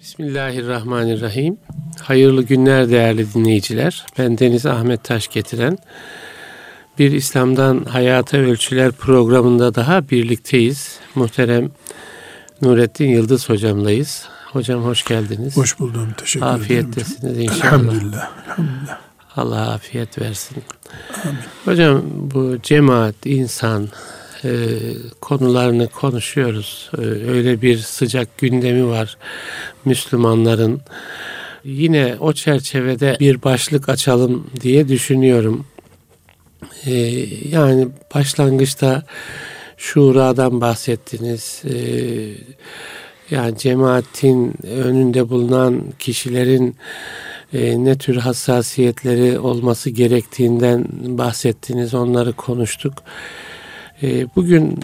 Bismillahirrahmanirrahim. Hayırlı günler değerli dinleyiciler. Ben Deniz Ahmet Taş getiren bir İslam'dan Hayata Ölçüler programında daha birlikteyiz. Muhterem Nurettin Yıldız hocamlayız. Hocam hoş geldiniz. Hoş buldum. Teşekkür Afiyettesiniz ederim. inşallah. Elhamdülillah. Elhamdülillah. Allah afiyet versin. Amin. Hocam bu cemaat, insan e, konularını konuşuyoruz. E, öyle bir sıcak gündemi var Müslümanların. Yine o çerçevede bir başlık açalım diye düşünüyorum. E, yani başlangıçta şuradan bahsettiniz. E, yani cemaatin önünde bulunan kişilerin e, ne tür hassasiyetleri olması gerektiğinden bahsettiniz. Onları konuştuk. Bugün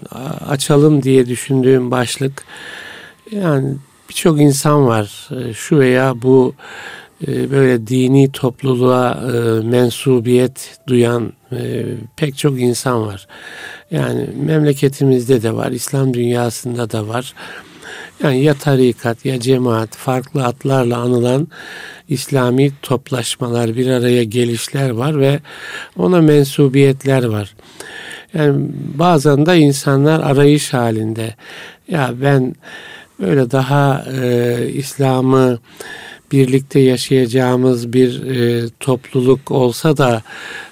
açalım diye düşündüğüm başlık yani birçok insan var e, şu veya bu e, böyle dini topluluğa e, mensubiyet duyan pek çok insan var. Yani memleketimizde de var, İslam dünyasında da var. Yani ya tarikat ya cemaat farklı adlarla anılan İslami toplaşmalar bir araya gelişler var ve ona mensubiyetler var. Yani bazen de insanlar arayış halinde. Ya ben böyle daha e, İslam'ı birlikte yaşayacağımız bir e, topluluk olsa da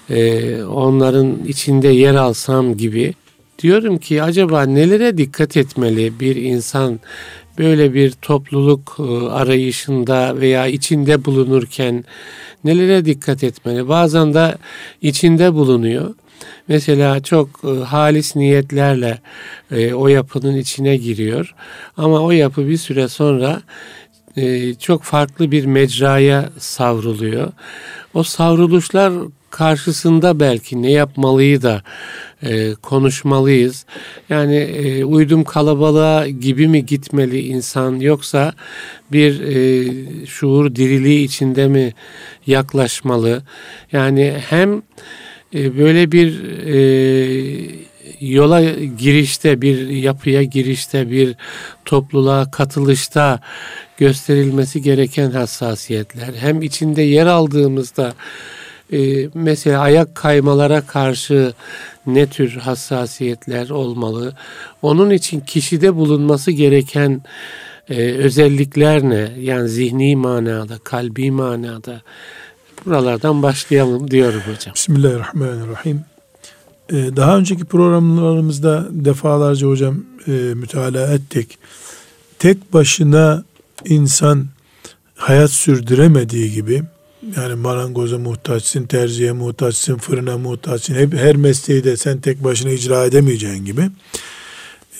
e, onların içinde yer alsam gibi diyorum ki acaba nelere dikkat etmeli bir insan böyle bir topluluk e, arayışında veya içinde bulunurken nelere dikkat etmeli? Bazen de içinde bulunuyor. Mesela çok e, halis niyetlerle e, o yapının içine giriyor. Ama o yapı bir süre sonra e, çok farklı bir mecraya savruluyor. O savruluşlar karşısında belki ne yapmalıyı da e, konuşmalıyız. Yani e, uydum kalabalığa gibi mi gitmeli insan yoksa bir e, şuur diriliği içinde mi yaklaşmalı? Yani hem böyle bir e, yola girişte, bir yapıya girişte, bir topluluğa katılışta gösterilmesi gereken hassasiyetler. Hem içinde yer aldığımızda e, mesela ayak kaymalara karşı ne tür hassasiyetler olmalı? Onun için kişide bulunması gereken e, özellikler ne? Yani zihni manada, kalbi manada. Buralardan başlayalım diyorum hocam. Bismillahirrahmanirrahim. Ee, daha önceki programlarımızda defalarca hocam e, mütalaa ettik. Tek başına insan hayat sürdüremediği gibi yani marangoza muhtaçsın, terziye muhtaçsın, fırına muhtaçsın. Hep her mesleği de sen tek başına icra edemeyeceğin gibi.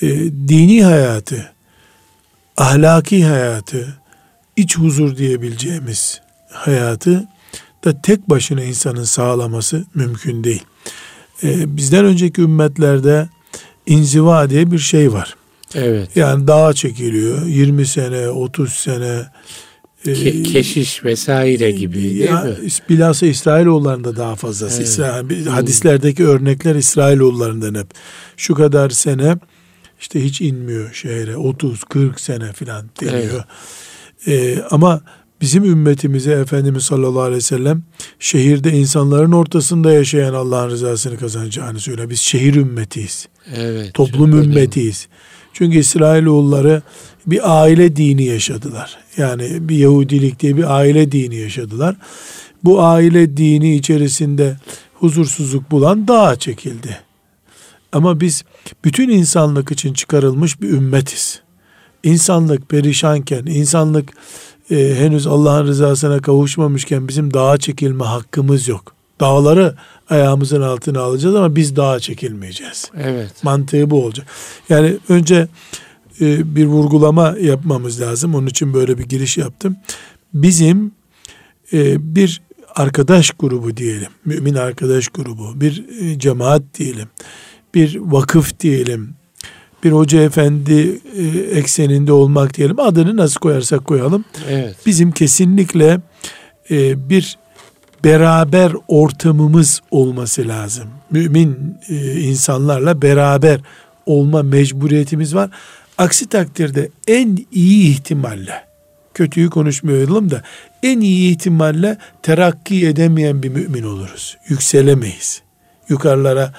E, dini hayatı, ahlaki hayatı, iç huzur diyebileceğimiz hayatı da tek başına insanın sağlaması mümkün değil. E, bizden önceki ümmetlerde inziva diye bir şey var. Evet. Yani dağa çekiliyor. 20 sene, 30 sene, Ke- keşiş vesaire gibi değil ya, mi? Bilhassa İsrailoğullarında daha fazlası. Evet. İsrail, hadislerdeki örnekler İsrailoğullarından hep. Şu kadar sene işte hiç inmiyor şehre. 30, 40 sene filan deniyor. Ee, ama bizim ümmetimize Efendimiz sallallahu aleyhi ve sellem şehirde insanların ortasında yaşayan Allah'ın rızasını kazanacağını söylüyor. Biz şehir ümmetiyiz. Evet. Toplum çok önemli. ümmetiyiz. Çünkü İsrailoğulları bir aile dini yaşadılar. Yani bir Yahudilik diye bir aile dini yaşadılar. Bu aile dini içerisinde huzursuzluk bulan dağa çekildi. Ama biz bütün insanlık için çıkarılmış bir ümmetiz. İnsanlık perişanken, insanlık e, henüz Allah'ın rızasına kavuşmamışken bizim dağa çekilme hakkımız yok. Dağları ayağımızın altına alacağız ama biz dağa çekilmeyeceğiz. Evet. Mantığı bu olacak. Yani önce e, bir vurgulama yapmamız lazım. Onun için böyle bir giriş yaptım. Bizim e, bir arkadaş grubu diyelim. Mümin arkadaş grubu. Bir e, cemaat diyelim. Bir vakıf diyelim. Bir hoca efendi e, ekseninde olmak diyelim. Adını nasıl koyarsak koyalım. Evet. Bizim kesinlikle e, bir beraber ortamımız olması lazım. Mümin e, insanlarla beraber olma mecburiyetimiz var. Aksi takdirde en iyi ihtimalle kötüyü konuşmayalım da en iyi ihtimalle terakki edemeyen bir mümin oluruz. Yükselemeyiz. Yukarılara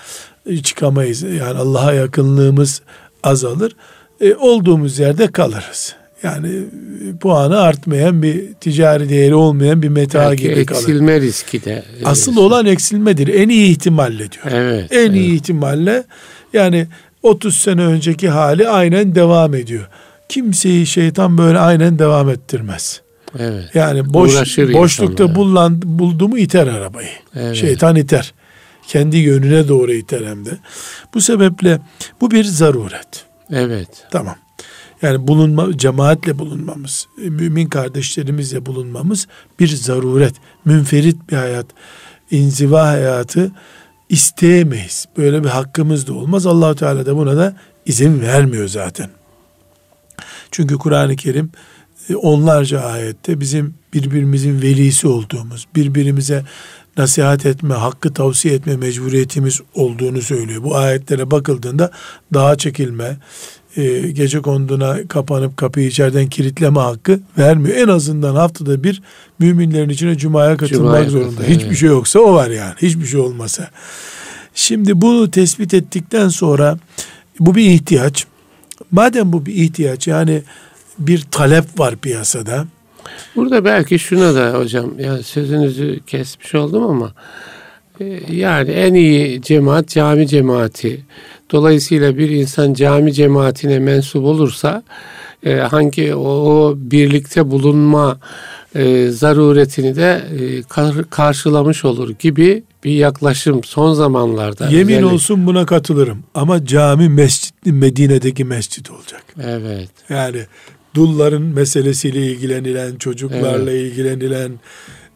çıkamayız. Yani Allah'a yakınlığımız azalır. E, olduğumuz yerde kalırız. Yani e, puanı artmayan bir ticari değeri olmayan bir meta Belki gibi kalır. eksilme riski de. e, Asıl olan eksilmedir. En iyi ihtimalle diyor. Evet. En evet. iyi ihtimalle yani 30 sene önceki hali aynen devam ediyor. Kimseyi şeytan böyle aynen devam ettirmez. Evet. Yani boş Uğraşır boşlukta bulunan buldu mu iter arabayı. Evet. Şeytan iter. Kendi yönüne doğru iter hem de. Bu sebeple bu bir zaruret. Evet. Tamam. Yani bulunma, cemaatle bulunmamız, mümin kardeşlerimizle bulunmamız bir zaruret. Münferit bir hayat, inziva hayatı isteyemeyiz. Böyle bir hakkımız da olmaz. allah Teala da buna da izin vermiyor zaten. Çünkü Kur'an-ı Kerim e, onlarca ayette bizim birbirimizin velisi olduğumuz, birbirimize nasihat etme, hakkı tavsiye etme mecburiyetimiz olduğunu söylüyor. Bu ayetlere bakıldığında dağa çekilme, e, gece konduğuna kapanıp kapıyı içeriden kilitleme hakkı vermiyor. En azından haftada bir müminlerin içine cumaya katılmak Cumaya zorunda. katıl- Hiçbir evet. şey yoksa o var yani. Hiçbir şey olmasa. Şimdi bunu tespit ettikten sonra bu bir ihtiyaç. Madem bu bir ihtiyaç yani bir talep var piyasada. Burada belki şuna da hocam yani sözünüzü kesmiş oldum ama e, yani en iyi cemaat cami cemaati. Dolayısıyla bir insan cami cemaatine mensup olursa e, hangi o, o birlikte bulunma e, zaruretini de e, kar- karşılamış olur gibi bir yaklaşım son zamanlarda. Yemin özellikle- olsun buna katılırım. Ama cami mescid Medine'deki mescid olacak. Evet. Yani dulların meselesiyle ilgilenilen, çocuklarla ilgilenilen,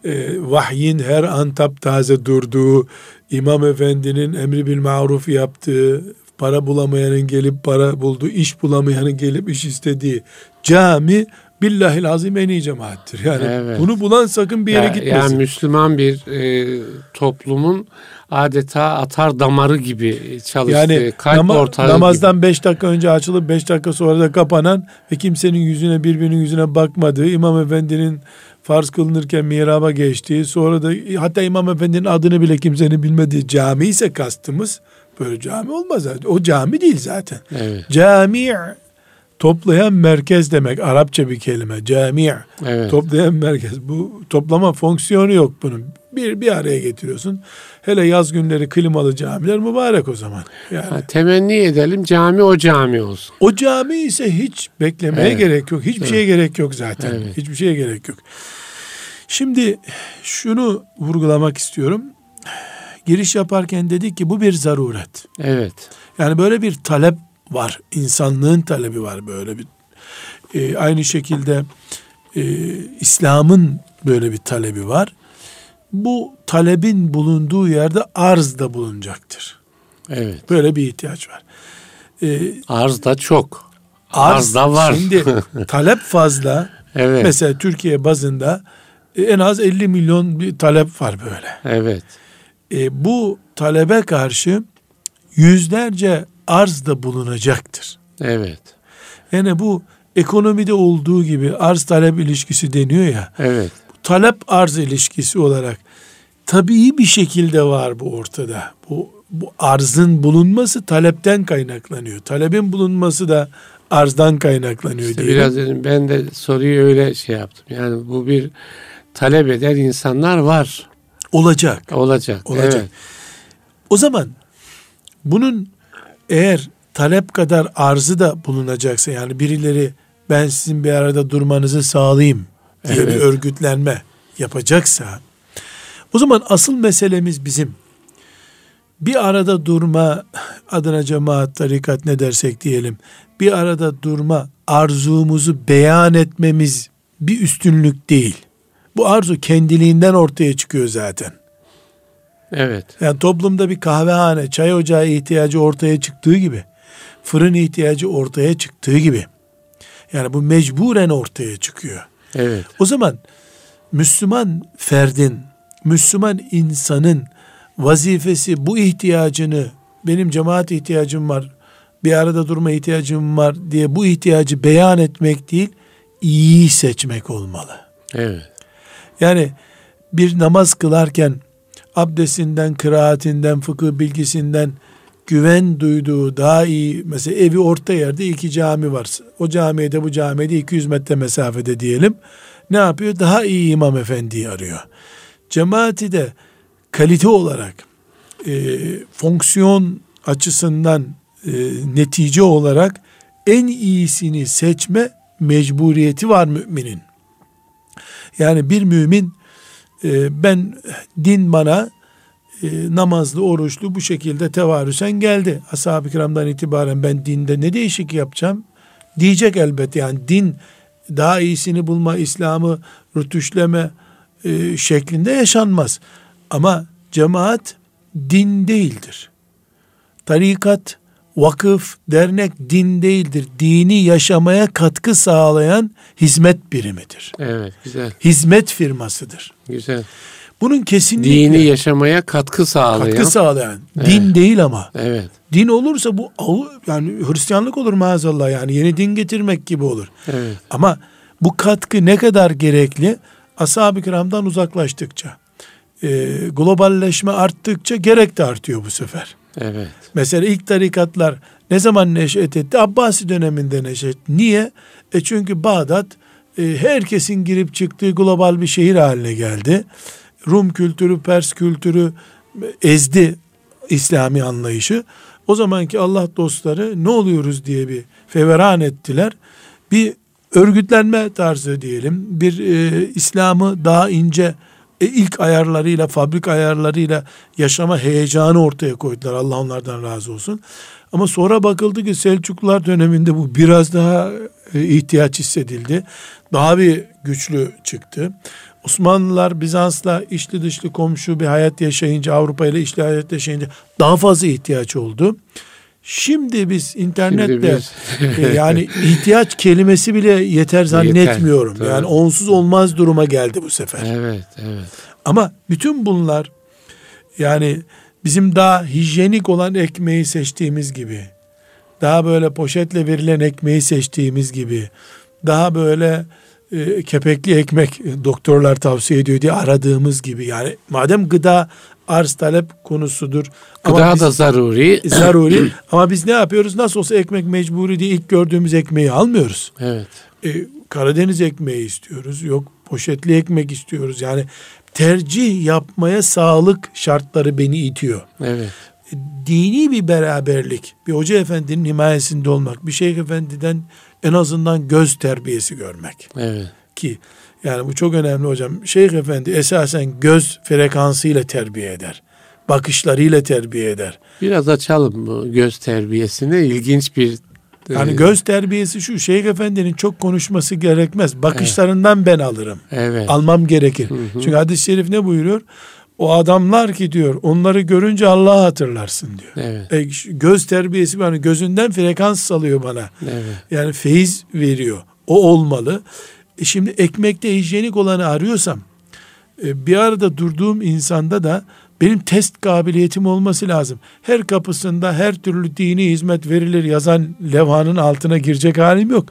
e, vahyin her an taptaze durduğu, İmam Efendi'nin emri bil maruf yaptığı, para bulamayanın gelip para bulduğu, iş bulamayanın gelip iş istediği cami billahil azim en iyi cemaattir. Yani Evet. bunu bulan sakın bir yere Ya- gitmesin. Yani Müslüman bir e, toplumun adeta atar damarı gibi çalıştığı, Yani kalp nama- ortağı namazdan 5 dakika önce açılıp 5 dakika sonra da kapanan ve kimsenin yüzüne birbirinin yüzüne bakmadığı İmam Efendi'nin farz kılınırken mihraba geçtiği sonra da hatta İmam Efendi'nin adını bile kimsenin bilmediği cami ise kastımız böyle cami olmaz zaten. O cami değil zaten. Evet, Cami toplayan merkez demek. Arapça bir kelime. Cami evet. toplayan merkez. Bu toplama fonksiyonu yok bunun. Bir bir araya getiriyorsun. Hele yaz günleri klimalı camiler mübarek o zaman. Yani Ha, temenni edelim cami o cami olsun. o cami ise hiç beklemeye Evet. gerek yok. Hiçbir şeye gerek yok zaten. Evet. Hiçbir şeye gerek yok. Şimdi şunu vurgulamak istiyorum. Giriş yaparken dedik ki bu bir zaruret. Evet, Yani böyle bir talep var. İnsanlığın talebi var böyle bir. Ee, aynı şekilde e, İslam'ın böyle bir talebi var. Bu talebin bulunduğu yerde arz da bulunacaktır. evet. Böyle bir ihtiyaç var. Ee, Arz da çok. arz, Arz da var. Şimdi talep fazla. Evet, Mesela Türkiye bazında e, en az 50 milyon bir talep var böyle. evet, E, bu talebe karşı yüzlerce arz da bulunacaktır. evet, Yani bu ekonomide olduğu gibi arz talep ilişkisi deniyor ya. evet. Talep arz ilişkisi olarak tabii bir şekilde var bu ortada. Bu, bu arzın bulunması talepten kaynaklanıyor. Talebin bulunması da arzdan kaynaklanıyor İşte diye. biraz dedim, ben de soruyu öyle şey yaptım. Yani bu bir talep eden insanlar var. olacak. Olacak. Olacak. Evet. O zaman bunun eğer talep kadar arzı da bulunacaksa yani birileri ben sizin bir arada durmanızı sağlayayım diye bir Evet. örgütlenme yapacaksa o zaman asıl meselemiz bizim bir arada durma adına cemaat, tarikat ne dersek diyelim bir arada durma arzumuzu beyan etmemiz bir üstünlük değil. Bu arzu kendiliğinden ortaya çıkıyor zaten. Evet. Yani toplumda bir kahvehane, çay ocağı ihtiyacı ortaya çıktığı gibi, fırın ihtiyacı ortaya çıktığı gibi, yani bu mecburen ortaya çıkıyor. Evet. O zaman Müslüman ferdin, Müslüman insanın vazifesi bu ihtiyacını, benim cemaat ihtiyacım var, bir arada durma ihtiyacım var diye bu ihtiyacı beyan etmek değil, iyi seçmek olmalı. Evet. Yani bir namaz kılarken abdestinden, kıraatinden, fıkıh bilgisinden güven duyduğu daha iyi mesela evi orta yerde iki cami var. O camide bu camide 200 metre mesafede diyelim. Ne yapıyor? Daha iyi imam efendiyi arıyor. Cemaati de kalite olarak e, fonksiyon açısından e, netice olarak en iyisini seçme mecburiyeti var müminin. Yani bir mümin e, ben din bana e, namazlı, oruçlu bu şekilde tevarüsen geldi. Ashab-ı kiramdan itibaren ben dinde ne değişik yapacağım? Diyecek elbette yani din daha iyisini bulma, İslam'ı rütüşleme e, şeklinde yaşanmaz. Ama cemaat din değildir. Tarikat, vakıf, dernek din değildir. Dini yaşamaya katkı sağlayan hizmet birimidir. Evet, güzel. Hizmet firmasıdır. Güzel. Bunun kesinlikle Dini yaşamaya katkı sağlayan. katkı sağlayan. Evet. Din değil ama. Evet. Din olursa bu yani Hristiyanlık olur maazallah yani yeni din getirmek gibi olur. Evet. Ama bu katkı ne kadar gerekli? Ashab-ı kiramdan uzaklaştıkça, e, globalleşme arttıkça gerek de artıyor bu sefer. Evet. Mesela ilk tarikatlar ne zaman neşet etti? Abbasi döneminde neşet. Niye? E çünkü Bağdat e, herkesin girip çıktığı global bir şehir haline geldi. Rum kültürü, Pers kültürü e, ezdi İslami anlayışı. O zamanki Allah dostları ne oluyoruz diye bir feveran ettiler. Bir örgütlenme tarzı diyelim. Bir e, İslam'ı daha ince e, ilk ayarlarıyla, fabrik ayarlarıyla yaşama heyecanı ortaya koydular. Allah onlardan razı olsun. Ama sonra bakıldı ki Selçuklular döneminde bu biraz daha e, ihtiyaç hissedildi. Daha bir güçlü çıktı. Osmanlılar Bizans'la içli dışlı komşu bir hayat yaşayınca Avrupa ile içli hayat yaşayınca daha fazla ihtiyaç oldu. Şimdi biz internette Şimdi e, yani ihtiyaç kelimesi bile yeter zannetmiyorum. Yeter, yani onsuz olmaz duruma geldi bu sefer. Evet, evet. Ama bütün bunlar yani bizim daha hijyenik olan ekmeği seçtiğimiz gibi, daha böyle poşetle verilen ekmeği seçtiğimiz gibi, daha böyle e, kepekli ekmek doktorlar tavsiye ediyor diye aradığımız gibi yani madem gıda arz talep konusudur. Gıda biz- da zaruri. zaruri ama biz ne yapıyoruz? Nasıl olsa ekmek mecburi diye ilk gördüğümüz ekmeği almıyoruz. Evet. E, Karadeniz ekmeği istiyoruz. Yok poşetli ekmek istiyoruz. Yani tercih yapmaya sağlık şartları beni itiyor. Evet. E, Dini bir beraberlik, bir hoca efendinin himayesinde olmak, bir şeyh efendiden en azından göz terbiyesi görmek Evet. ki yani bu çok önemli hocam. Şeyh efendi esasen göz frekansıyla terbiye eder. Bakışlarıyla terbiye eder. Biraz açalım göz terbiyesini. İlginç bir Yani e, göz terbiyesi şu Şeyh efendinin çok konuşması gerekmez. Bakışlarından ben alırım. Evet. almam gerekir. Çünkü hadis-i şerif ne buyuruyor? O adamlar ki diyor onları görünce Allah'ı hatırlarsın diyor. Evet. E, göz terbiyesi bana gözünden frekans salıyor bana. Evet. Yani feyiz veriyor. O olmalı. E şimdi ekmekte hijyenik olanı arıyorsam e, bir arada durduğum insanda da benim test kabiliyetim olması lazım. Her kapısında her türlü dini hizmet verilir yazan levhanın altına girecek halim yok.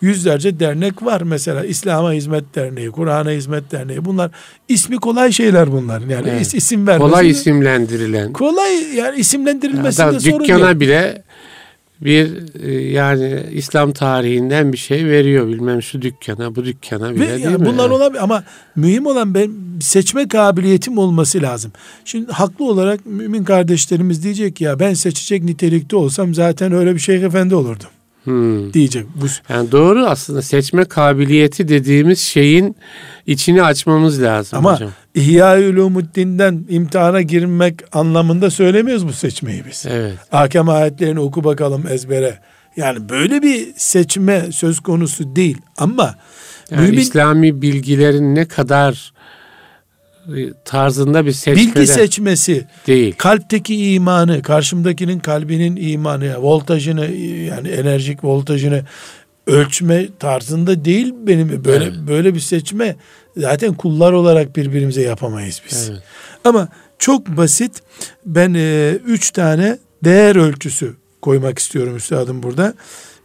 Yüzlerce dernek var mesela İslam'a Hizmet Derneği, Kur'an'a Hizmet Derneği. Bunlar ismi kolay şeyler bunlar. Yani Evet. is- isim vermesi. Kolay isimlendirilen. Kolay yani isimlendirilmesinde Hatta sorun dükkana yok. bile bir e, yani İslam tarihinden bir şey veriyor bilmem şu dükkana bu dükkana bile Ve değil yani mi? bunlar olabilir ama mühim olan ben seçme kabiliyetim olması lazım. Şimdi haklı olarak mümin kardeşlerimiz diyecek ya ben seçecek nitelikte olsam zaten öyle bir şeyh efendi olurdum Hmm. diyecek. Bu Yani doğru aslında seçme kabiliyeti dediğimiz şeyin içini açmamız lazım ama hocam. İhya-i Ulumuddin'den imtihana girmek anlamında söylemiyoruz bu seçmeyi biz. Evet. Hakem ayetlerini oku bakalım ezbere. Yani böyle bir seçme söz konusu değil ama Yani mümin İslami bilgilerin ne kadar tarzında bir seçmede bilgi seçmesi değil. kalpteki imanı, karşımdakinin kalbinin imanı, voltajını yani enerjik voltajını ölçme tarzında değil benim böyle Evet. böyle bir seçme zaten kullar olarak birbirimize yapamayız biz. Evet. Ama çok basit ben e, üç tane değer ölçüsü koymak istiyorum üstadım burada.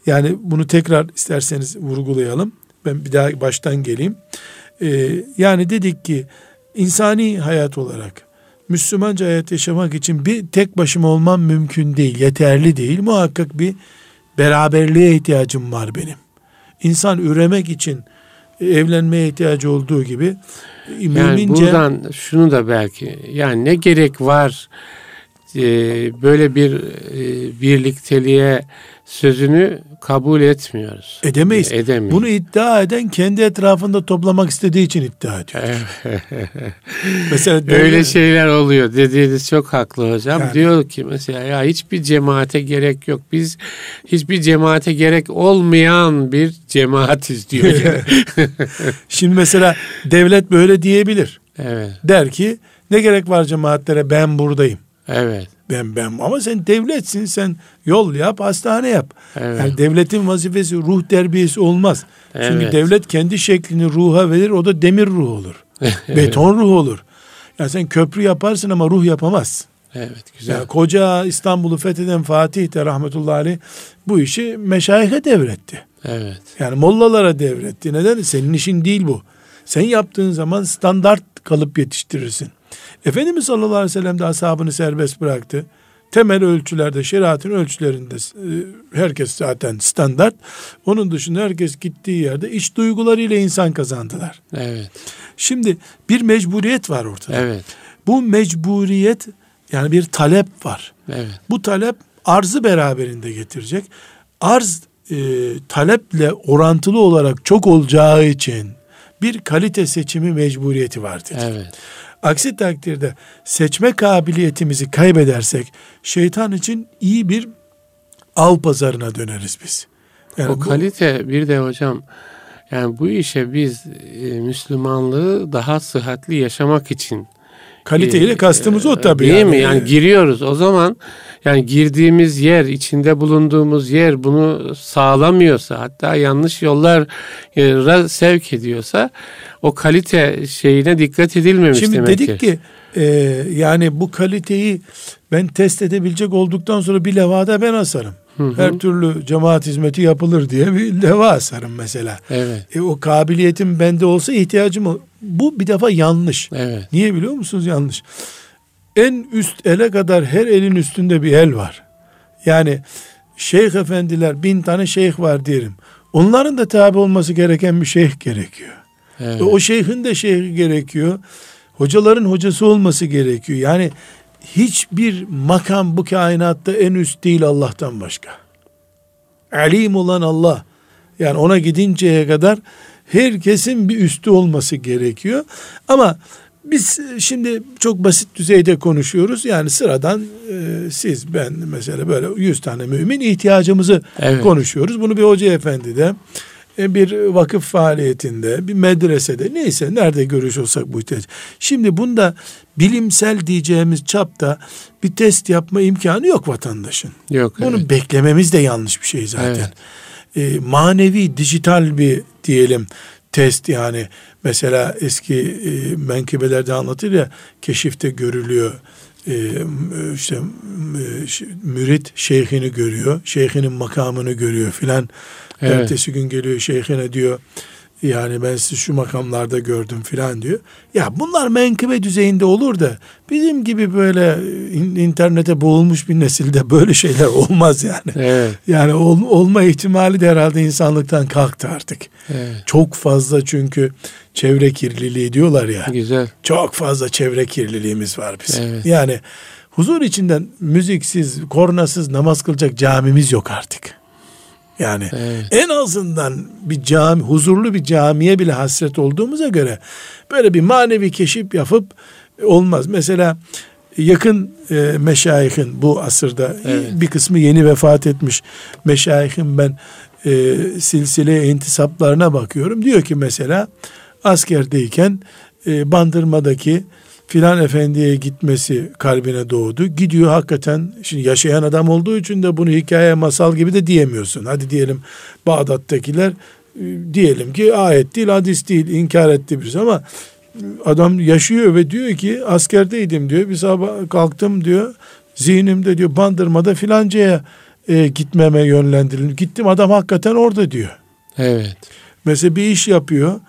Yani bunu tekrar isterseniz vurgulayalım. Ben bir daha baştan geleyim. Ee, yani dedik ki insani hayat olarak Müslümanca hayat yaşamak için bir tek başıma olmam mümkün değil, yeterli değil. Muhakkak bir beraberliğe ihtiyacım var benim. İnsan üremek için evlenmeye ihtiyacı olduğu gibi yani buradan şunu da belki yani ne gerek var e, böyle bir e, birlikteliğe sözünü kabul etmiyoruz. Edemeyiz. Edemeyiz. Bunu iddia eden kendi etrafında toplamak istediği için iddia ediyor. mesela öyle şeyler oluyor. Dediğiniz çok haklı hocam. Yani, diyor ki mesela ya hiçbir cemaate gerek yok. Biz hiçbir cemaate gerek olmayan bir cemaatiz diyor. Şimdi mesela devlet böyle diyebilir. Evet. Der ki ne gerek var cemaatlere ben buradayım. Evet. Ben ben ama sen devletsin sen yol yap hastane yap. Evet. Yani devletin vazifesi ruh terbiyesi olmaz. Evet. Çünkü devlet kendi şeklini ruha verir o da demir ruh olur. Beton ruh olur. Yani sen köprü yaparsın ama ruh yapamazsın. Evet güzel. Yani koca İstanbul'u fetheden Fatih de rahmetullahi aleyh bu işi meşayihe devretti. Evet. Yani mollalara devretti. Neden? Senin işin değil bu. Sen yaptığın zaman standart kalıp yetiştirirsin. Efendimiz sallallahu aleyhi ve sellem de ashabını serbest bıraktı. Temel ölçülerde, şeriatın ölçülerinde e, herkes zaten standart. Onun dışında herkes gittiği yerde iç duygularıyla insan kazandılar. Evet. Şimdi bir mecburiyet var ortada. Evet. Bu mecburiyet yani bir talep var. Evet. Bu talep arzı beraberinde getirecek. Arz e, taleple orantılı olarak çok olacağı için bir kalite seçimi mecburiyeti var dedik. Evet. Aksi takdirde seçme kabiliyetimizi kaybedersek şeytan için iyi bir av pazarına döneriz biz. Yani o bu, kalite bir de hocam yani bu işe biz e, Müslümanlığı daha sıhhatli yaşamak için kaliteyle e, kastımız o tabii. Değil yani. mi? Yani giriyoruz. O zaman yani girdiğimiz yer, içinde bulunduğumuz yer bunu sağlamıyorsa, hatta yanlış yollara sevk ediyorsa o kalite şeyine dikkat edilmemiş Şimdi demek dedik ki, ki e, yani bu kaliteyi ben test edebilecek olduktan sonra bir levhada ben asarım. Hı hı. Her türlü cemaat hizmeti yapılır diye bir leva asarım mesela. Evet. E, o kabiliyetim bende olsa ihtiyacım bu bir defa yanlış. Evet. Niye biliyor musunuz yanlış? En üst ele kadar her elin üstünde bir el var. Yani şeyh efendiler bin tane şeyh var diyelim. Onların da tabi olması gereken bir şeyh gerekiyor. Evet. o şeyhin de şeyhi gerekiyor. Hocaların hocası olması gerekiyor. Yani hiçbir makam bu kainatta en üst değil Allah'tan başka. Alim olan Allah. Yani ona gidinceye kadar herkesin bir üstü olması gerekiyor. Ama biz şimdi çok basit düzeyde konuşuyoruz. Yani sıradan e, siz ben mesela böyle 100 tane mümin ihtiyacımızı evet. konuşuyoruz. Bunu bir hoca efendi de bir vakıf faaliyetinde, bir medresede neyse nerede görüşüyorsak bu ihtiyaç. Şimdi bunda bilimsel diyeceğimiz çapta bir test yapma imkanı yok vatandaşın. Yok. Bunu evet. beklememiz de yanlış bir şey zaten. Evet. E, manevi, dijital bir diyelim test yani mesela eski e, menkıbelerde anlatır ya keşifte görülüyor e, işte e, mürit şeyhini görüyor şeyhinin makamını görüyor filan Evet. Ertesi gün geliyor şeyhine diyor yani ben sizi şu makamlarda gördüm filan diyor. Ya bunlar menkıbe düzeyinde olur da bizim gibi böyle internete boğulmuş bir nesilde böyle şeyler olmaz yani. Evet. Yani ol, olma ihtimali de herhalde insanlıktan kalktı artık. Evet. Çok fazla çünkü çevre kirliliği diyorlar ya. Güzel. Çok fazla çevre kirliliğimiz var bizim. Evet. Yani huzur içinden müziksiz, kornasız namaz kılacak camimiz yok artık. Yani evet. en azından bir cami, huzurlu bir camiye bile hasret olduğumuza göre böyle bir manevi keşif yapıp olmaz. Mesela yakın e, meşayihin bu asırda evet. bir kısmı yeni vefat etmiş meşayihin ben e, silsile intisaplarına bakıyorum. Diyor ki mesela askerdeyken e, bandırmadaki filan efendiye gitmesi kalbine doğdu. Gidiyor hakikaten şimdi yaşayan adam olduğu için de bunu hikaye masal gibi de diyemiyorsun. Hadi diyelim Bağdat'takiler e, diyelim ki ayet değil hadis değil inkar etti biz ama adam yaşıyor ve diyor ki askerdeydim diyor bir sabah kalktım diyor zihnimde diyor bandırmada filancaya e, gitmeme yönlendirildim. Gittim adam hakikaten orada diyor. Evet. Mesela bir iş yapıyor.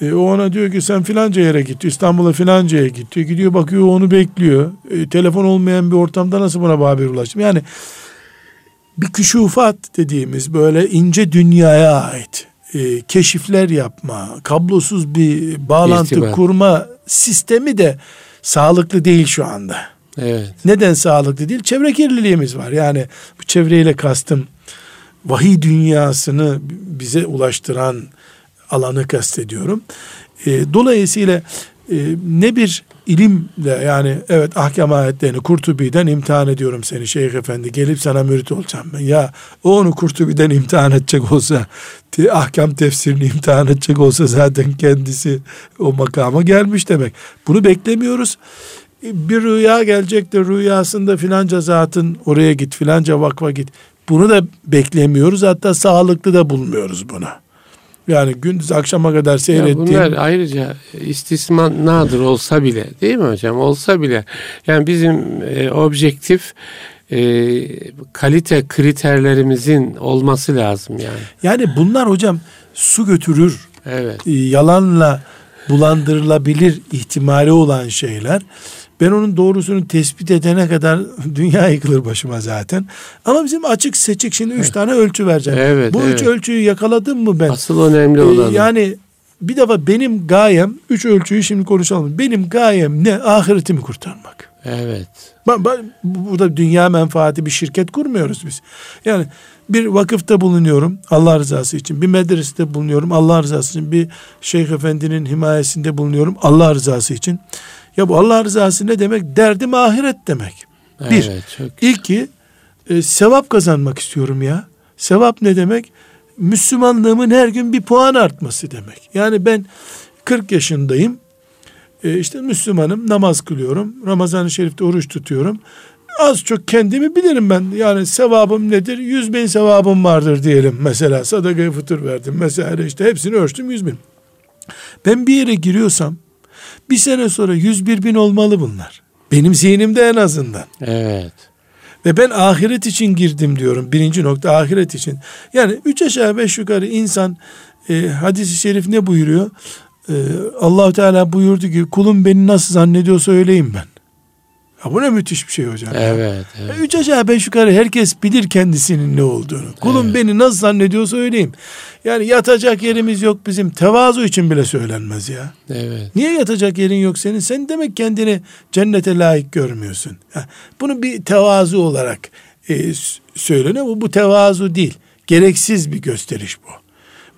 E, o ona diyor ki sen filanca yere git. İstanbul'a filancaya git diyor. Gidiyor bakıyor onu bekliyor. E, telefon olmayan bir ortamda nasıl buna haber ulaştım? Yani bir küşufat dediğimiz böyle ince dünyaya ait e, keşifler yapma, kablosuz bir bağlantı İrtibat. kurma sistemi de sağlıklı değil şu anda. Evet. Neden sağlıklı değil? Çevre kirliliğimiz var. Yani bu çevreyle kastım vahiy dünyasını bize ulaştıran alanı kastediyorum. E, dolayısıyla e, ne bir ilimle yani evet ahkam ayetlerini Kurtubi'den imtihan ediyorum seni Şeyh Efendi gelip sana mürit olacağım ben. Ya o onu Kurtubi'den imtihan edecek olsa ahkam tefsirini imtihan edecek olsa zaten kendisi o makama gelmiş demek. Bunu beklemiyoruz. Bir rüya gelecektir rüyasında filanca zatın oraya git filanca vakfa git. Bunu da beklemiyoruz hatta sağlıklı da bulmuyoruz buna. Yani gündüz akşama kadar seyrettiğim. bunlar ayrıca istisnadır olsa bile değil mi hocam? Olsa bile yani bizim e, objektif e, kalite kriterlerimizin olması lazım yani. Yani bunlar hocam su götürür. Evet. E, yalanla bulandırılabilir ihtimali olan şeyler. Ben onun doğrusunu tespit edene kadar dünya yıkılır başıma zaten. Ama bizim açık seçik şimdi üç evet. tane ölçü vereceğim. Evet, Bu evet. üç ölçüyü yakaladım mı ben? Asıl önemli ee, olan. Yani bir defa benim gayem, üç ölçüyü şimdi konuşalım. Benim gayem ne? Ahiretimi kurtarmak. Evet. Ben, ben, burada dünya menfaati bir şirket kurmuyoruz biz. Yani bir vakıfta bulunuyorum Allah rızası için. Bir medresede bulunuyorum Allah rızası için. Bir şeyh efendinin himayesinde bulunuyorum Allah rızası için. Ya bu Allah rızası ne demek? Derdim ahiret demek. Evet, bir. Çok İki, e, sevap kazanmak istiyorum ya. Sevap ne demek? Müslümanlığımın her gün bir puan artması demek. Yani ben 40 yaşındayım. E, işte Müslümanım, namaz kılıyorum. Ramazan-ı Şerif'te oruç tutuyorum. Az çok kendimi bilirim ben. Yani sevabım nedir? Yüz bin sevabım vardır diyelim. Mesela sadaka fıtır verdim. Mesela işte hepsini ölçtüm yüz bin. Ben bir yere giriyorsam bir sene sonra 101 bin olmalı bunlar. Benim zihnimde en azından. Evet. Ve ben ahiret için girdim diyorum. Birinci nokta ahiret için. Yani üç aşağı beş yukarı insan e, hadisi şerif ne buyuruyor? E, Allahu Teala buyurdu ki kulum beni nasıl zannediyorsa öyleyim ben. Ya bu ne müthiş bir şey hocam. Evet. evet. Üç aşağı beş yukarı herkes bilir kendisinin ne olduğunu. Kulum evet. beni nasıl zannediyorsa öyleyim. Yani yatacak yerimiz yok bizim. Tevazu için bile söylenmez ya. Evet. Niye yatacak yerin yok senin? Sen demek kendini cennete layık görmüyorsun. Bunu bir tevazu olarak e, söyleniyor. Bu, bu tevazu değil. Gereksiz bir gösteriş bu.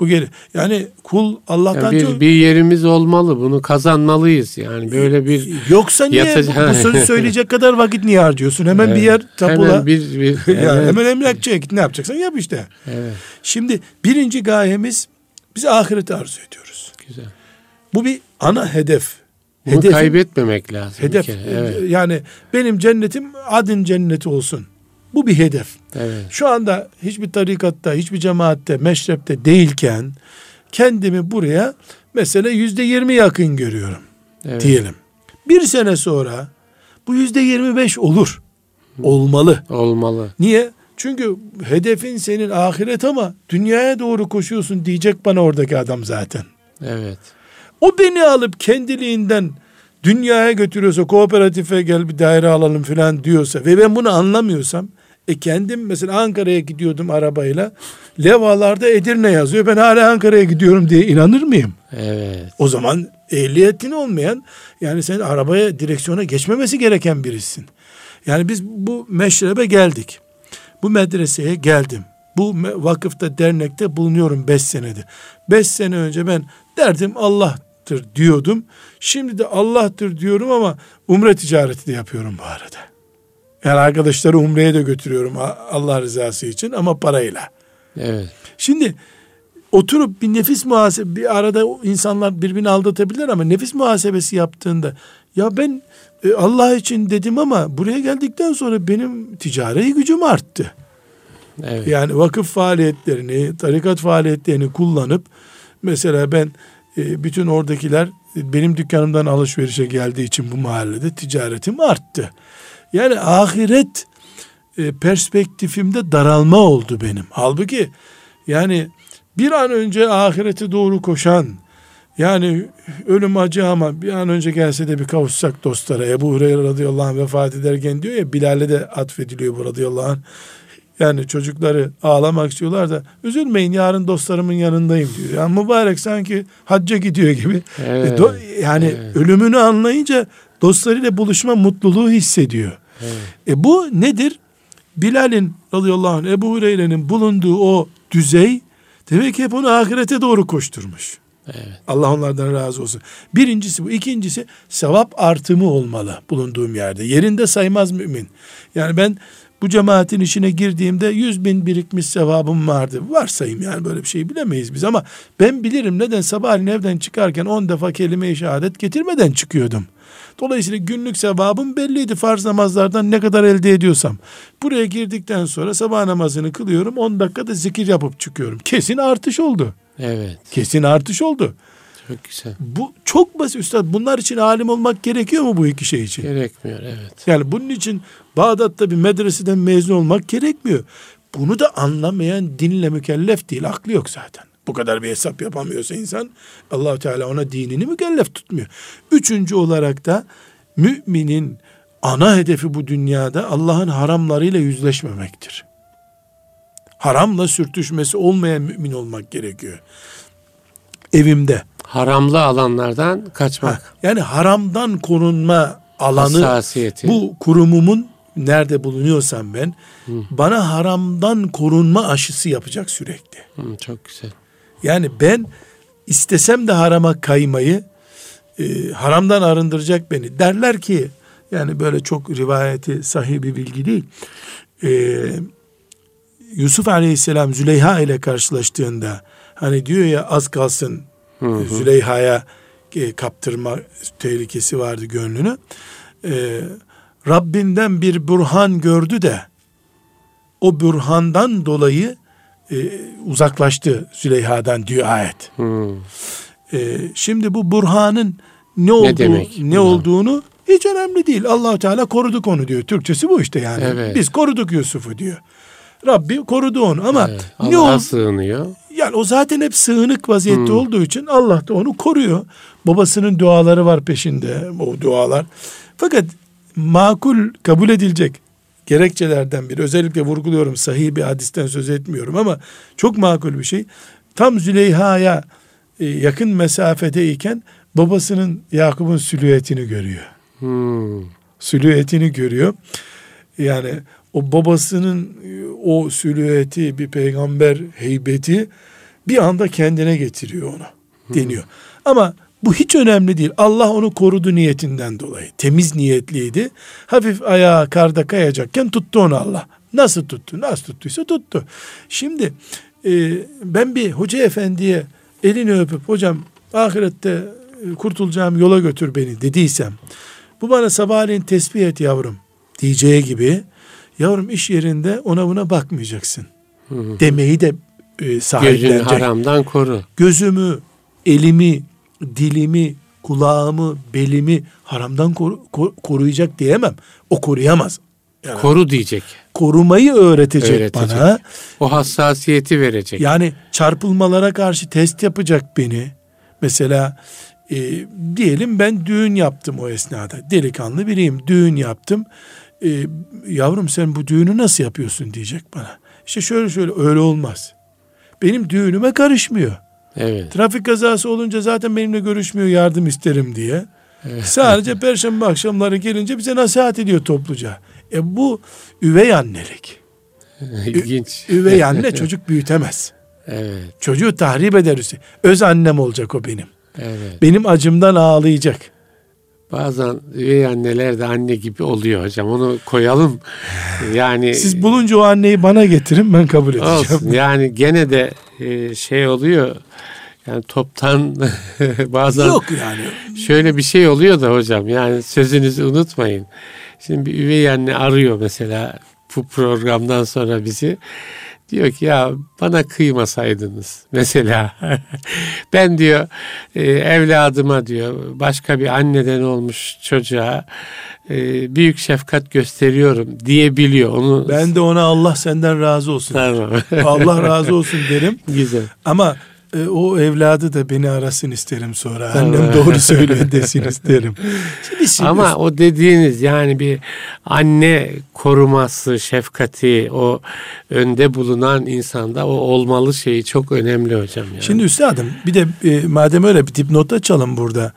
Bu geri yani kul Allah'tan yani bir, çok... bir yerimiz olmalı. Bunu kazanmalıyız. Yani böyle bir Yoksa niye yataca... bu, sözü söyleyecek kadar vakit niye harcıyorsun? Hemen evet. bir yer tapula. Hemen bir, bir evet. yani hemen emlakçıya git. Ne yapacaksan yap işte. Evet. Şimdi birinci gayemiz biz ahireti arzu ediyoruz. Güzel. Bu bir ana hedef. Bunu Hedefim, kaybetmemek lazım. Hedef. Evet. Yani benim cennetim adın cenneti olsun. Bu bir hedef. Evet. Şu anda hiçbir tarikatta, hiçbir cemaatte, meşrepte değilken kendimi buraya mesela yüzde yirmi yakın görüyorum evet. diyelim. Bir sene sonra bu yüzde yirmi beş olur. Olmalı. Olmalı. Niye? Çünkü hedefin senin ahiret ama dünyaya doğru koşuyorsun diyecek bana oradaki adam zaten. Evet. O beni alıp kendiliğinden dünyaya götürüyorsa kooperatife gel bir daire alalım filan diyorsa ve ben bunu anlamıyorsam e kendim mesela Ankara'ya gidiyordum arabayla. Levalarda Edirne yazıyor. Ben hala Ankara'ya gidiyorum diye inanır mıyım? Evet. O zaman ehliyetin olmayan yani sen arabaya direksiyona geçmemesi gereken birisin. Yani biz bu meşrebe geldik. Bu medreseye geldim. Bu vakıfta dernekte bulunuyorum beş senedir. Beş sene önce ben derdim Allah'tır diyordum. Şimdi de Allah'tır diyorum ama umre ticareti de yapıyorum bu arada. Yani arkadaşları umreye de götürüyorum Allah rızası için ama parayla. Evet. Şimdi oturup bir nefis muhasebe bir arada insanlar birbirini aldatabilir ama nefis muhasebesi yaptığında ya ben e, Allah için dedim ama buraya geldikten sonra benim ticari gücüm arttı. Evet. Yani vakıf faaliyetlerini, tarikat faaliyetlerini kullanıp mesela ben e, bütün oradakiler benim dükkanımdan alışverişe geldiği için bu mahallede ticaretim arttı. Yani ahiret e, perspektifimde daralma oldu benim. Halbuki yani bir an önce ahirete doğru koşan, yani ölüm acı ama bir an önce gelse de bir kavuşsak dostlara. Ebu Hureyre radıyallahu anh vefat ederken diyor ya Bilal'e de atfediliyor bu radıyallahu anh. Yani çocukları ağlamak istiyorlar da üzülmeyin yarın dostlarımın yanındayım diyor. Yani mübarek sanki hacca gidiyor gibi. Evet, e, yani evet. ölümünü anlayınca dostlarıyla buluşma mutluluğu hissediyor. Evet. E bu nedir? Bilal'in radıyallahu anh Ebu Hureyre'nin bulunduğu o düzey demek ki hep onu ahirete doğru koşturmuş. Evet. Allah onlardan razı olsun. Birincisi bu. ikincisi sevap artımı olmalı bulunduğum yerde. Yerinde saymaz mümin. Yani ben bu cemaatin içine girdiğimde yüz bin birikmiş sevabım vardı. Varsayım yani böyle bir şey bilemeyiz biz ama ben bilirim neden sabahleyin evden çıkarken on defa kelime-i şehadet getirmeden çıkıyordum. Dolayısıyla günlük sevabım belliydi farz namazlardan ne kadar elde ediyorsam. Buraya girdikten sonra sabah namazını kılıyorum 10 dakikada zikir yapıp çıkıyorum. Kesin artış oldu. Evet. Kesin artış oldu. Çok güzel. Bu çok basit üstad. Bunlar için alim olmak gerekiyor mu bu iki şey için? Gerekmiyor evet. Yani bunun için Bağdat'ta bir medreseden mezun olmak gerekmiyor. Bunu da anlamayan dinle mükellef değil. Aklı yok zaten. Bu kadar bir hesap yapamıyorsa insan allah Teala ona dinini mükellef tutmuyor. Üçüncü olarak da müminin ana hedefi bu dünyada Allah'ın haramlarıyla yüzleşmemektir. Haramla sürtüşmesi olmayan mümin olmak gerekiyor. Evimde. Haramlı alanlardan kaçmak. Ha, yani haramdan korunma alanı bu kurumumun nerede bulunuyorsam ben Hı. bana haramdan korunma aşısı yapacak sürekli. Hı, çok güzel. Yani ben istesem de harama kaymayı e, haramdan arındıracak beni. Derler ki yani böyle çok rivayeti sahih bir bilgi değil. E, Yusuf Aleyhisselam Züleyha ile karşılaştığında hani diyor ya az kalsın hı Züleyha'ya e, kaptırma tehlikesi vardı gönlünü. E, Rabbinden bir burhan gördü de o burhandan dolayı e, uzaklaştı Züleyha'dan diyor ayet. Hmm. E, şimdi bu burhanın ne, olduğu, ne, demek, ne olduğunu hiç önemli değil. allah Teala koruduk onu diyor. Türkçesi bu işte yani. Evet. Biz koruduk Yusuf'u diyor. Rabbi korudu onu ama evet, ne Allah'a sığınıyor. Yani o zaten hep sığınık vaziyette hmm. olduğu için Allah da onu koruyor. Babasının duaları var peşinde o dualar. Fakat makul kabul edilecek gerekçelerden biri özellikle vurguluyorum sahih bir hadisten söz etmiyorum ama çok makul bir şey. Tam Züleyha'ya e, yakın mesafedeyken babasının Yakup'un silüetini görüyor. Hmm. Silüetini görüyor. Yani o babasının o silüeti bir peygamber heybeti bir anda kendine getiriyor onu deniyor. Hmm. Ama bu hiç önemli değil. Allah onu korudu niyetinden dolayı. Temiz niyetliydi. Hafif ayağı karda kayacakken tuttu onu Allah. Nasıl tuttu? Nasıl tuttuysa tuttu. Şimdi e, ben bir hoca efendiye elini öpüp hocam ahirette e, kurtulacağım yola götür beni dediysem bu bana sabahleyin tesbih et yavrum diyeceği gibi yavrum iş yerinde ona buna bakmayacaksın demeyi de e, sahiplenecek. Gözünü haramdan koru. Gözümü, elimi, dilimi, kulağımı, belimi haramdan koru, kor, koruyacak diyemem. O koruyamaz. Yani, Koru diyecek. Korumayı öğretecek, öğretecek bana. O hassasiyeti verecek. Yani çarpılmalara karşı test yapacak beni. Mesela e, diyelim ben düğün yaptım o esnada. Delikanlı biriyim. Düğün yaptım. E, yavrum sen bu düğünü nasıl yapıyorsun diyecek bana. İşte şöyle şöyle öyle olmaz. Benim düğünüme karışmıyor. Evet. Trafik kazası olunca zaten benimle görüşmüyor yardım isterim diye. Evet. Sadece perşembe akşamları gelince bize nasihat ediyor topluca. E bu üvey annelik. İlginç. Ü, üvey anne çocuk büyütemez. Evet. Çocuğu tahrip eder. Öz annem olacak o benim. Evet. Benim acımdan ağlayacak. Bazen üvey anneler de anne gibi oluyor hocam. Onu koyalım. Yani siz bulunca o anneyi bana getirin ben kabul edeceğim. Olsun. Yani gene de e, şey oluyor. Yani toptan bazen Yok yani. Şöyle bir şey oluyor da hocam. Yani sözünüzü unutmayın. Şimdi bir üvey anne arıyor mesela bu programdan sonra bizi. Diyor ki ya bana kıymasaydınız mesela. ben diyor e, evladıma diyor başka bir anneden olmuş çocuğa e, büyük şefkat gösteriyorum diyebiliyor. Onu Ben de ona Allah senden razı olsun. Tamam. Allah razı olsun derim. Güzel. Ama e, o evladı da beni arasın isterim sonra. Annem doğru söylüyor desin isterim. Şimdi biz- Ama o dediğiniz yani bir anne koruması, şefkati, o önde bulunan insanda o olmalı şeyi çok önemli hocam. Yani. Şimdi üstadım bir de e, madem öyle bir dipnot açalım burada.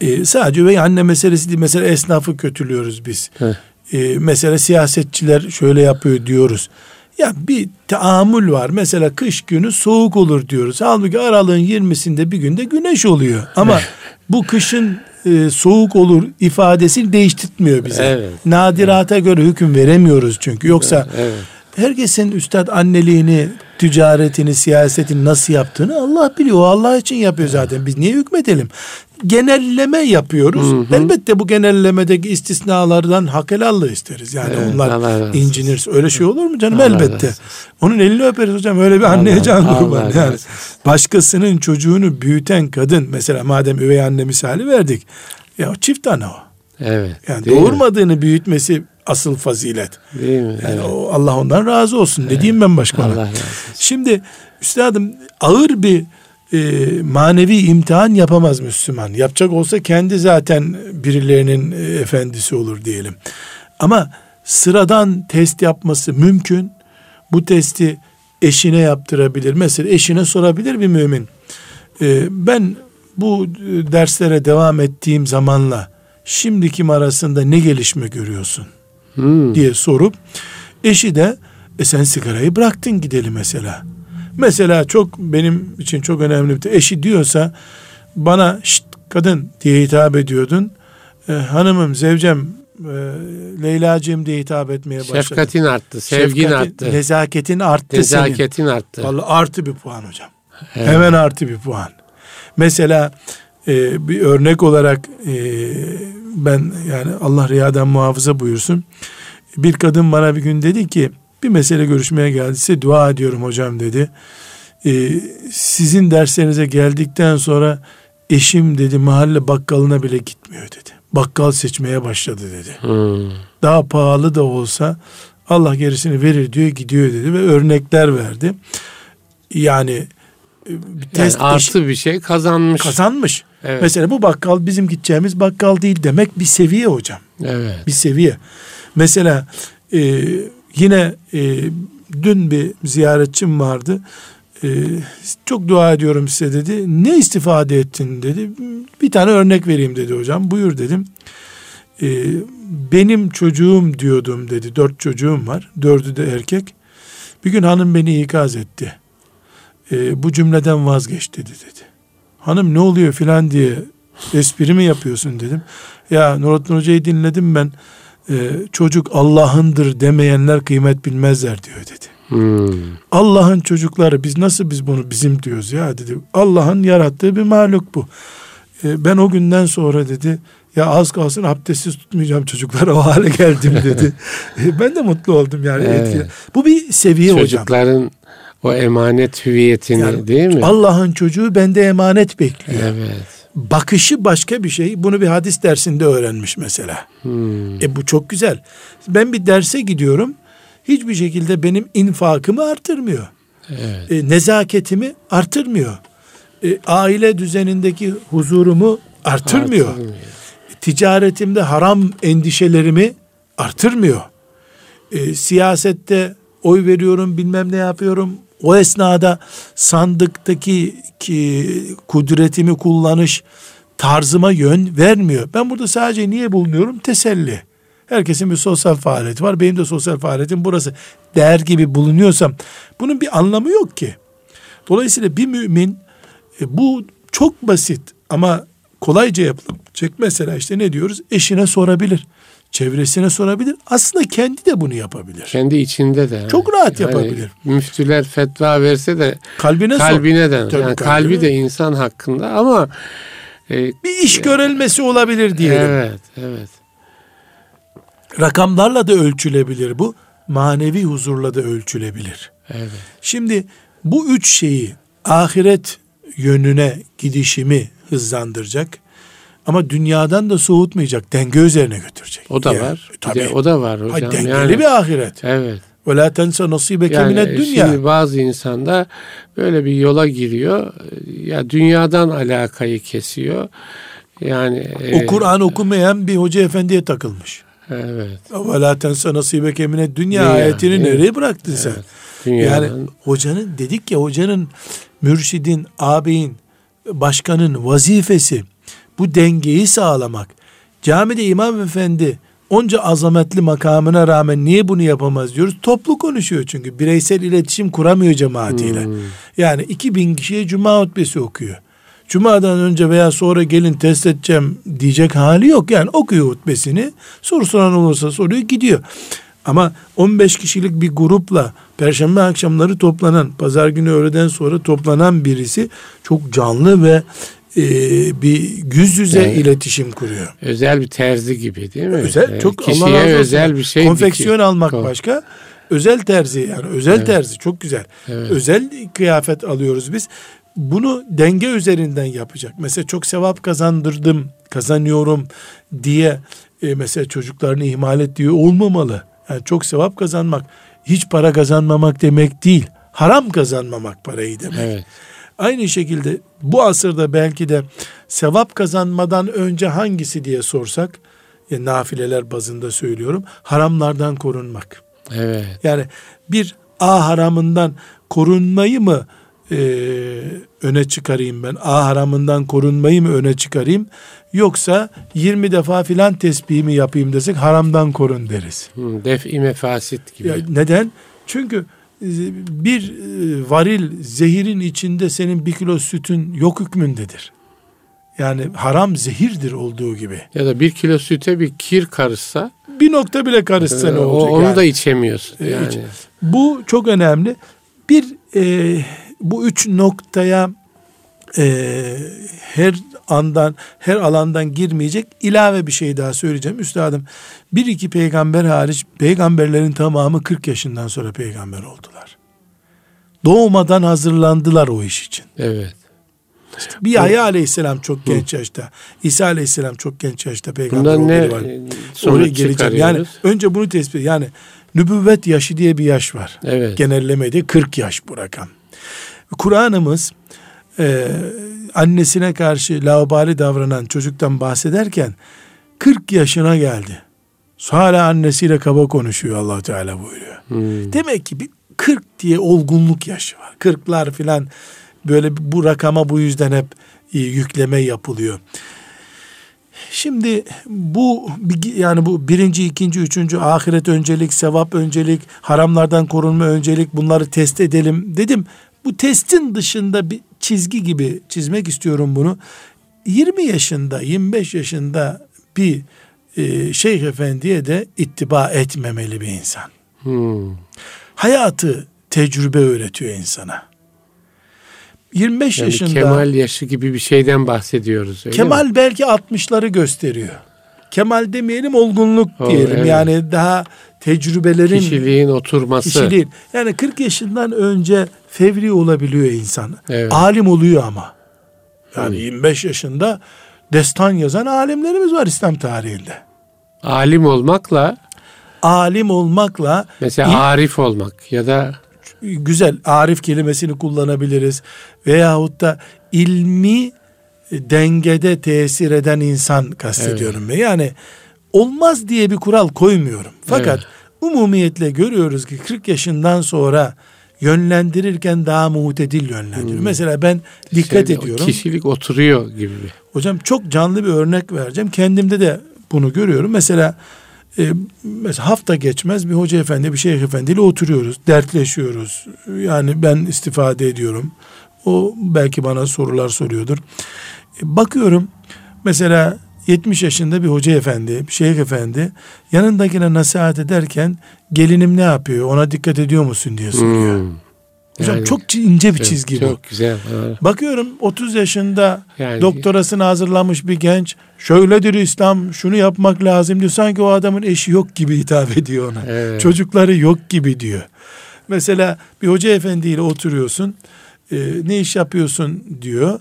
E, sadece üvey anne meselesi değil. Mesela esnafı kötülüyoruz biz. Heh. E, mesela siyasetçiler şöyle yapıyor diyoruz. Ya bir taamül var. Mesela kış günü soğuk olur diyoruz. Halbuki aralığın 20'sinde bir günde güneş oluyor. Ama bu kışın e, soğuk olur ifadesini değiştirtmiyor bize. Evet. Nadirata göre hüküm veremiyoruz çünkü. Yoksa Evet. herkesin üstad anneliğini, ticaretini, siyasetini nasıl yaptığını Allah biliyor. O Allah için yapıyor zaten. Biz niye hükmedelim? Genelleme yapıyoruz. Elbette bu genellemedeki istisnalardan hak helallığı isteriz. Yani Evet, onlar Allah incinirse öyle şey olur mu canım? Allah Elbette. olsun. Onun elini öperiz hocam. Öyle bir anneye Allah- can Allah kurban. Yani başkasının çocuğunu büyüten kadın mesela madem üvey anne misali verdik. Ya çift ana o. Evet. Yani Değil mi? doğurmadığını büyütmesi asıl fazilet. Değil mi? Yani Evet. o Allah ondan razı olsun. Ne diyeyim ben başka? Allah razı olsun. Şimdi üstadım ağır bir e, manevi imtihan yapamaz Müslüman. Yapacak olsa kendi zaten birilerinin e, efendisi olur diyelim. Ama sıradan test yapması mümkün. Bu testi eşine yaptırabilir. Mesela eşine sorabilir bir mümin. E, ben bu e, derslere devam ettiğim zamanla şimdikim arasında ne gelişme görüyorsun? Hmm. diye sorup eşi de e sen sigarayı bıraktın gidelim mesela. Mesela çok benim için çok önemli bir eşi diyorsa bana şşt kadın diye hitap ediyordun. E, hanımım, zevcem, e, Leyla'cığım diye hitap etmeye başladı. Şefkatin arttı, sevgin Şefkatin, arttı, Nezaketin arttı senin. nezaketin arttı. Vallahi artı bir puan hocam. Evet. Hemen artı bir puan. Mesela e, bir örnek olarak e, ben yani Allah riyadan muhafaza buyursun. Bir kadın bana bir gün dedi ki bir mesele görüşmeye geldiyse dua ediyorum hocam dedi. E, sizin derslerinize geldikten sonra eşim dedi mahalle bakkalına bile gitmiyor dedi. Bakkal seçmeye başladı dedi Hmm. daha pahalı da olsa Allah gerisini verir diyor gidiyor dedi ve örnekler verdi. Yani e, Yani test artı bir şey kazanmış. kazanmış. Evet. Mesela bu bakkal bizim gideceğimiz bakkal değil demek bir seviye hocam. Evet. Bir seviye. Mesela e, yine e, dün bir ziyaretçim vardı. E, çok dua ediyorum size dedi. Ne istifade ettin dedi. Bir tane örnek vereyim dedi hocam. Buyur dedim. E, benim çocuğum diyordum dedi. Dört çocuğum var. Dördü de erkek. Bir gün hanım beni ikaz etti. E, bu cümleden vazgeç dedi dedi. Hanım ne oluyor filan diye espri mi yapıyorsun dedim. Ya Nurattin Hoca'yı dinledim ben. Ee, çocuk Allah'ındır demeyenler kıymet bilmezler diyor dedi. Hmm. Allah'ın çocukları biz nasıl biz bunu bizim diyoruz ya dedi. Allah'ın yarattığı bir mahluk bu. Ee, ben o günden sonra dedi ya az kalsın abdestsiz tutmayacağım çocuklara o hale geldim dedi. Ee, ben de mutlu oldum yani. Evet. Bu bir seviye hocam. Çocukların o emanet hüviyetini Yani değil mi? Allah'ın çocuğu bende emanet bekliyor. Evet. Bakışı başka bir şey. Bunu bir hadis dersinde öğrenmiş mesela. Hmm. E bu çok güzel. Ben bir derse gidiyorum. Hiçbir şekilde benim infakımı artırmıyor. Evet. E, nezaketimi artırmıyor. E, aile düzenindeki huzurumu artırmıyor. Artırmıyor. Ticaretimde haram endişelerimi artırmıyor. E, siyasette oy veriyorum bilmem ne yapıyorum. O esnada sandıktaki ki, kudretimi kullanış tarzıma yön vermiyor. Ben burada sadece niye bulunuyorum? Teselli. Herkesin bir sosyal faaliyeti var. Benim de sosyal faaliyetim burası. Der gibi bulunuyorsam bunun bir anlamı yok ki. Dolayısıyla bir mümin e, bu çok basit ama kolayca yapılabilecek. Mesela işte ne diyoruz? Eşine sorabilir. Çevresine sorabilir. Aslında kendi de bunu yapabilir. Kendi içinde de. Çok rahat yapabilir. müftüler fetva verse de Kalbine, kalbine de. Tabii yani kalbine. kalbi de insan hakkında ama e, Bir iş görülmesi olabilir diyelim. evet, evet. Rakamlarla da ölçülebilir bu. Manevi huzurla da ölçülebilir. Evet. Şimdi bu üç şeyi ahiret yönüne gidişimi hızlandıracak. Ama dünyadan da soğutmayacak. Denge üzerine götürecek. O da Yani, var. Tabii. de o da var hocam. Ay, dengeli yani, bir ahiret. Evet. Ve la tense nasibeke Yani mined dünya. şimdi bazı insanda böyle bir yola giriyor. Ya dünyadan alakayı kesiyor. Yani e, O Kur'an okumayan bir hoca efendiye takılmış. Evet. Ve la tense nasibeke mined dünya Dünya, ayetini evet. nereye bıraktın sen? Evet. Dünyadan Yani hocanın dedik ya hocanın, mürşidin, ağabeyin, başkanın vazifesi bu dengeyi sağlamak. Camide imam efendi onca azametli makamına rağmen niye bunu yapamaz diyoruz. Toplu konuşuyor çünkü bireysel iletişim kuramıyor cemaatiyle. Hmm. Yani 2000 kişiye cuma hutbesi okuyor. Cumadan önce veya sonra gelin test edeceğim diyecek hali yok. Yani okuyor hutbesini. Soru soran olursa soruyor gidiyor. Ama 15 kişilik bir grupla perşembe akşamları toplanan, pazar günü öğleden sonra toplanan birisi çok canlı ve e, bir yüz yüze Evet. iletişim kuruyor. özel bir terzi gibi değil mi? Özel Ee, çok kişiye Allah razı olsun. özel bir şey Konfeksiyon dikiyor. almak Ko- başka. Özel terzi yani özel Evet. terzi çok güzel. Evet. Özel kıyafet alıyoruz biz. Bunu denge üzerinden yapacak. Mesela çok sevap kazandırdım, kazanıyorum diye e, mesela çocuklarını ihmal et diyor olmamalı. Yani çok sevap kazanmak hiç para kazanmamak demek değil. Haram kazanmamak parayı demek. Evet. Aynı şekilde bu asırda belki de sevap kazanmadan önce hangisi diye sorsak, ya nafileler bazında söylüyorum, haramlardan korunmak. Evet. Yani bir A haramından korunmayı mı e, öne çıkarayım ben? A haramından korunmayı mı öne çıkarayım? Yoksa 20 defa filan tesbihimi yapayım desek haramdan korun deriz. Hmm, Def-i mefasit gibi. Ya neden? Çünkü bir e, varil zehirin içinde senin bir kilo sütün yok hükmündedir. Yani haram zehirdir olduğu gibi. Ya da bir kilo süte bir kir karışsa Bir nokta bile karışsa e, ne o- olacak? onu yani? da içemiyorsun. E, Yani. iç- Bu çok önemli. Bir e, bu üç noktaya e, her andan her alandan girmeyecek ilave bir şey daha söyleyeceğim. Üstadım bir iki peygamber hariç peygamberlerin tamamı 40 yaşından sonra peygamber oldular. Doğmadan hazırlandılar o iş için. Evet. Bir Yahya aleyhisselam çok genç yaşta. İsa aleyhisselam çok genç yaşta peygamber Bundan ne oldu. var. e, Oraya geleceğim. Yani önce bunu tespit Yani nübüvvet yaşı diye bir yaş var. Evet. Genellemede 40 yaş bu rakam. Kur'an'ımız e, annesine karşı laubali davranan çocuktan bahsederken 40 yaşına geldi. Hala annesiyle kaba konuşuyor allah Teala buyuruyor. Hmm. Demek ki bir 40 diye olgunluk yaşı var. 40'lar filan böyle bu rakama bu yüzden hep e, yükleme yapılıyor. Şimdi bu yani bu birinci, ikinci, üçüncü ahiret öncelik, sevap öncelik, haramlardan korunma öncelik bunları test edelim dedim. Bu testin dışında bir çizgi gibi çizmek istiyorum bunu. 20 yaşında, 25 yaşında bir e, şeyh efendiye de ittiba etmemeli bir insan. Hmm. Hayatı tecrübe öğretiyor insana. 25 Yani yaşında Kemal yaşı gibi bir şeyden bahsediyoruz. öyle Kemal mi? belki 60'ları gösteriyor. Kemal demeyelim olgunluk O, diyelim. evet. Yani daha tecrübelerin kişiliğin oturması. kişiliğin. Yani 40 yaşından önce fevri olabiliyor insan. Evet. Alim oluyor ama. Yani Hı. 25 yaşında destan yazan alimlerimiz var İslam tarihinde. Alim olmakla Alim olmakla mesela İl- arif olmak ya da güzel arif kelimesini kullanabiliriz. Veyahut da ilmi dengede tesir eden insan kastediyorum ben. Yani olmaz diye bir kural koymuyorum. Fakat Evet. umumiyetle görüyoruz ki 40 yaşından sonra yönlendirirken daha muhtedil yönlendiriyor. Mesela ben dikkat şeyde o ediyorum. Kişilik oturuyor gibi. Hocam çok canlı bir örnek vereceğim. Kendimde de bunu görüyorum. Mesela e, mesela hafta geçmez bir hoca efendi, bir şeyh efendiyle oturuyoruz, dertleşiyoruz. Yani ben istifade ediyorum. O belki bana sorular soruyordur. E, bakıyorum mesela 70 yaşında bir hoca efendi, bir şeyh efendi yanındakine nasihat ederken gelinim ne yapıyor ona dikkat ediyor musun diye soruyor. Hmm. Hocam Yani çok ince bir çok- çizgi bu. Çok güzel. Bakıyorum 30 yaşında Yani doktorasını hazırlamış bir genç şöyledir İslam şunu yapmak lazım diyor. Sanki o adamın eşi yok gibi hitap ediyor ona. Evet. Çocukları yok gibi diyor. Mesela bir hoca efendiyle oturuyorsun. E, ne iş yapıyorsun diyor.